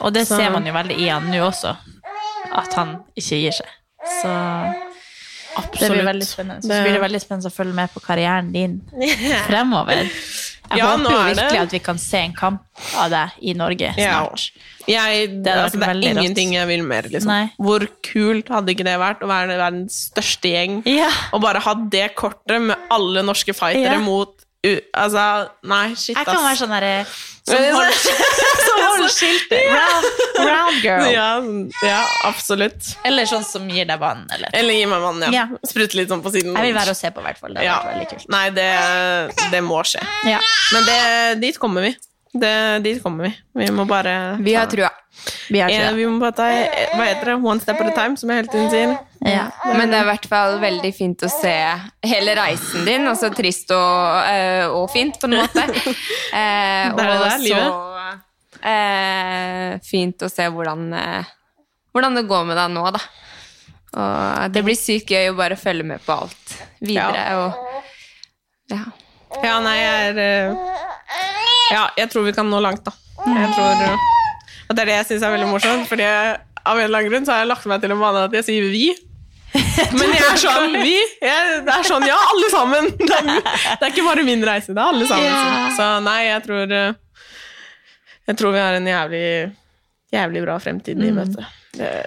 [SPEAKER 1] Og det
[SPEAKER 2] Så-
[SPEAKER 1] ser man jo veldig i han nå også, at han ikke gir seg. Så det blir veldig spennende. Så blir det veldig spennende å følge med på karrieren din fremover. Jeg
[SPEAKER 2] Ja,
[SPEAKER 1] håper jo
[SPEAKER 2] det-
[SPEAKER 1] virkelig at vi kan se en kamp av deg i Norge
[SPEAKER 2] Ja.
[SPEAKER 1] snart.
[SPEAKER 2] Jeg,
[SPEAKER 1] Det
[SPEAKER 2] altså, det er
[SPEAKER 1] ingenting rått.
[SPEAKER 2] jeg vil mer, liksom. Hvor kult hadde ikke det vært å være verdens største gjeng?
[SPEAKER 1] Ja.
[SPEAKER 2] Og bare ha det kortet med alle norske fightere
[SPEAKER 1] Ja.
[SPEAKER 2] mot u Altså, nei, shit,
[SPEAKER 1] Jeg kan være sånn derre som holder, som holder skiltet. Round, round girl.
[SPEAKER 2] Ja, ja, absolutt.
[SPEAKER 1] Eller sånn som gir deg vann. Eller.
[SPEAKER 2] Eller gir meg vann, ja.
[SPEAKER 1] Ja.
[SPEAKER 2] Sprute litt sånn på siden.
[SPEAKER 1] Jeg vil være og se på, i hvert fall. Det
[SPEAKER 2] ja. Nei, det, det må skje.
[SPEAKER 1] Ja.
[SPEAKER 2] Men det, dit kommer vi. Det, dit kommer vi. Vi må bare
[SPEAKER 3] Vi har trua.
[SPEAKER 1] Vi har trua.
[SPEAKER 2] vi må bare ta Hva heter det? One step at a time, som jeg hele tiden sier.
[SPEAKER 1] Ja.
[SPEAKER 3] Men det er i hvert fall veldig fint å se hele reisen din. Altså trist og, eh, og fint, på en måte. Eh,
[SPEAKER 2] Det er det
[SPEAKER 3] og
[SPEAKER 2] der,
[SPEAKER 3] så eh, fint å se hvordan, eh, hvordan det går med deg nå, da. Og det blir sykt gøy å bare følge med på alt videre. Og, ja.
[SPEAKER 2] Ja, nei, jeg er eh, Ja, jeg tror vi kan nå langt, da. Jeg tror Og det er det jeg syns er veldig morsomt, fordi av en eller annen grunn så har jeg lagt meg til å mane at jeg sier vi. Men jeg er sånn vi. Jeg, det er sånn ja, alle sammen. Det er, det er ikke bare min reise, det er alle sammen. Yeah. Så nei, jeg tror eh, Jeg tror vi har en jævlig Jævlig bra fremtid i møte. Mm.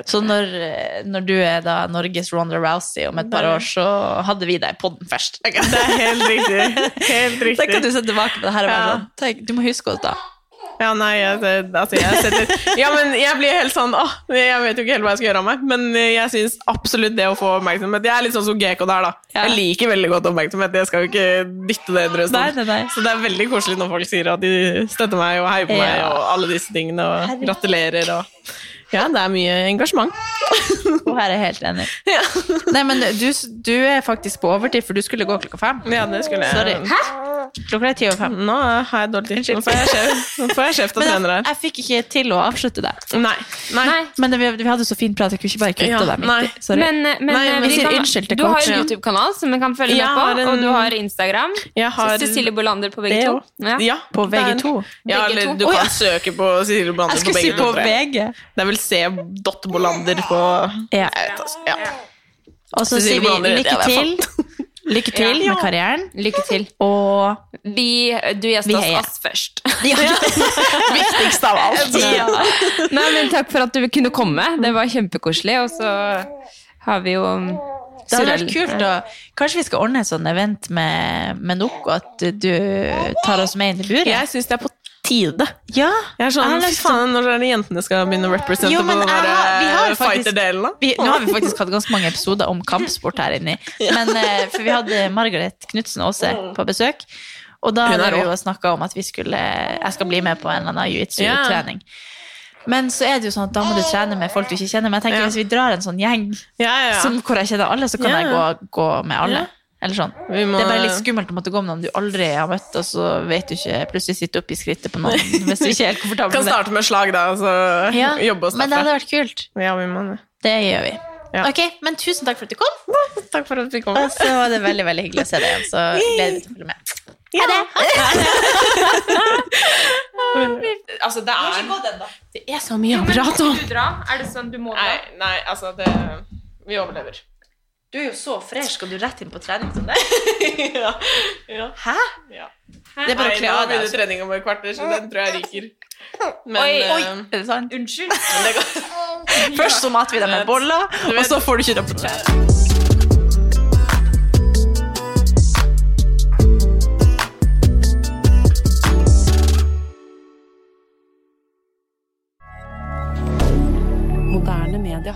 [SPEAKER 1] Så når, eh, når du er da Norges Ronda Rousey om et par år, så hadde vi deg på den først.
[SPEAKER 2] Det er helt riktig. Helt
[SPEAKER 1] Da kan
[SPEAKER 2] riktig.
[SPEAKER 1] du se tilbake på det her og
[SPEAKER 2] Ja.
[SPEAKER 1] sånn, Du må huske oss da.
[SPEAKER 2] Ja, nei, jeg, altså, jeg setter Ja, men jeg blir helt sånn åh, Jeg vet jo ikke helt hva jeg skal gjøre av meg, men jeg syns absolutt det å få oppmerksomhet Jeg er litt sånn som GK der, da.
[SPEAKER 1] Ja.
[SPEAKER 2] Jeg liker veldig godt oppmerksomhet. Jeg skal jo ikke dytte det
[SPEAKER 1] Nei, nei, nei.
[SPEAKER 2] Så det er veldig koselig når folk sier at de støtter meg og heier på meg og alle disse tingene og gratulerer og Ja, det er mye engasjement.
[SPEAKER 1] Og her er jeg helt enig.
[SPEAKER 2] Ja,
[SPEAKER 1] Nei, men du, du er faktisk på overtid, for du skulle gå klokka fem.
[SPEAKER 2] ja det skulle jeg
[SPEAKER 1] Sorry. Klokka er ti over fem.
[SPEAKER 2] Nå har jeg dårlig tid. Nå får jeg kjeft- av
[SPEAKER 1] Men
[SPEAKER 2] trenere
[SPEAKER 1] jeg, jeg fikk ikke til å avslutte det.
[SPEAKER 2] Nei. Nei.
[SPEAKER 3] Nei.
[SPEAKER 1] Men det, vi, vi hadde så fin prat, jeg kunne ikke bare kutte
[SPEAKER 2] Ja,
[SPEAKER 1] det midt. Sorry.
[SPEAKER 3] Men, men,
[SPEAKER 2] Nei,
[SPEAKER 3] eh,
[SPEAKER 2] men
[SPEAKER 3] vi
[SPEAKER 1] sier
[SPEAKER 3] kan-
[SPEAKER 1] unnskyld til
[SPEAKER 3] Du har en YouTube-kanal som vi kan følge
[SPEAKER 2] ja,
[SPEAKER 3] med på,
[SPEAKER 2] en-
[SPEAKER 3] og du har Instagram.
[SPEAKER 2] Jeg har
[SPEAKER 3] Cecilie Bolander på
[SPEAKER 2] VG2.
[SPEAKER 3] Ja.
[SPEAKER 2] Ja,
[SPEAKER 1] På
[SPEAKER 2] er-
[SPEAKER 1] VG2?
[SPEAKER 2] Ja, eller du kan
[SPEAKER 1] ja.
[SPEAKER 2] søke på Cecilie Bolander
[SPEAKER 1] Jeg skulle si på. VG.
[SPEAKER 2] Det er vel C. Dott Molander på
[SPEAKER 1] Ja.
[SPEAKER 2] Ja.
[SPEAKER 1] Og så sier vi lykke til. Lykke til
[SPEAKER 2] Ja.
[SPEAKER 1] med karrieren.
[SPEAKER 3] Lykke til.
[SPEAKER 1] Og
[SPEAKER 3] Vi, du
[SPEAKER 1] Vi
[SPEAKER 3] gjester
[SPEAKER 1] heier.
[SPEAKER 3] oss først.
[SPEAKER 2] Viktigst av alt.
[SPEAKER 3] Ja. Nei, men takk for at du kunne komme. Det var kjempekoselig. Og så har vi jo
[SPEAKER 1] det hadde vært kult. å kanskje vi skal ordne et sånt event med, med Noko, at du tar oss med inn i buret?
[SPEAKER 2] Jeg syns det er på tide.
[SPEAKER 1] Ja.
[SPEAKER 2] Jeg er sånn, fy faen, Når er det jentene skal begynne å represente
[SPEAKER 1] Jo,
[SPEAKER 2] på den der, eh, fighter-delen? da?
[SPEAKER 1] Nå har vi faktisk hatt ganske mange episoder om kampsport her inni. Men, eh, for vi hadde Margaret Knutsen Aase på besøk. Og da hadde vi jo snakka om at vi skulle, jeg skal bli med på en eller annen jiu-jitsu-trening. Men så er det jo sånn at da må du trene med folk du ikke kjenner. Men jeg tenker
[SPEAKER 2] Ja.
[SPEAKER 1] hvis vi drar en sånn gjeng
[SPEAKER 2] Ja, ja, ja.
[SPEAKER 1] som, hvor jeg kjenner alle, så kan
[SPEAKER 2] Ja.
[SPEAKER 1] jeg gå, gå med alle.
[SPEAKER 2] Ja.
[SPEAKER 1] Eller sånn.
[SPEAKER 2] Vi må-
[SPEAKER 1] Det er bare litt skummelt å måtte gå med noen du aldri har møtt, og så vet du ikke Plutselig sitter opp i skrittet på noen hvis du ikke er helt komfortabel
[SPEAKER 2] Kan
[SPEAKER 1] med det.
[SPEAKER 2] starte med slag, da, og så
[SPEAKER 1] Ja,
[SPEAKER 2] jobbe oss
[SPEAKER 1] Men det hadde vært kult.
[SPEAKER 2] Ja, vi må det.
[SPEAKER 1] Det gjør vi.
[SPEAKER 2] Ja.
[SPEAKER 1] Ok, men tusen takk for at du kom.
[SPEAKER 2] Takk for at du kom.
[SPEAKER 1] Og så var det veldig veldig hyggelig å se deg igjen. Så gleder vi til å følge med.
[SPEAKER 2] Ha det!
[SPEAKER 3] Altså, det er
[SPEAKER 2] Det er så mye å prate om.
[SPEAKER 3] Er det sånn du må
[SPEAKER 2] Nei, nei, altså det Vi overlever.
[SPEAKER 1] Du er jo så fresh. Skal du rett inn på trening som det?
[SPEAKER 2] ja. ja.
[SPEAKER 1] Hæ?
[SPEAKER 2] ja.
[SPEAKER 1] Det er bare
[SPEAKER 2] Nei,
[SPEAKER 1] å kle
[SPEAKER 2] nå
[SPEAKER 1] av deg.
[SPEAKER 2] begynner
[SPEAKER 1] altså.
[SPEAKER 2] treninga om et kvarter, så den tror jeg ryker. Men
[SPEAKER 3] Oi,
[SPEAKER 2] eh,
[SPEAKER 1] Oi, er det sant?
[SPEAKER 3] Unnskyld.
[SPEAKER 2] men det går.
[SPEAKER 1] Først så mater vi deg med boller,
[SPEAKER 2] vet-
[SPEAKER 1] og så får du ikke deg på trening.
[SPEAKER 4] Moderne media.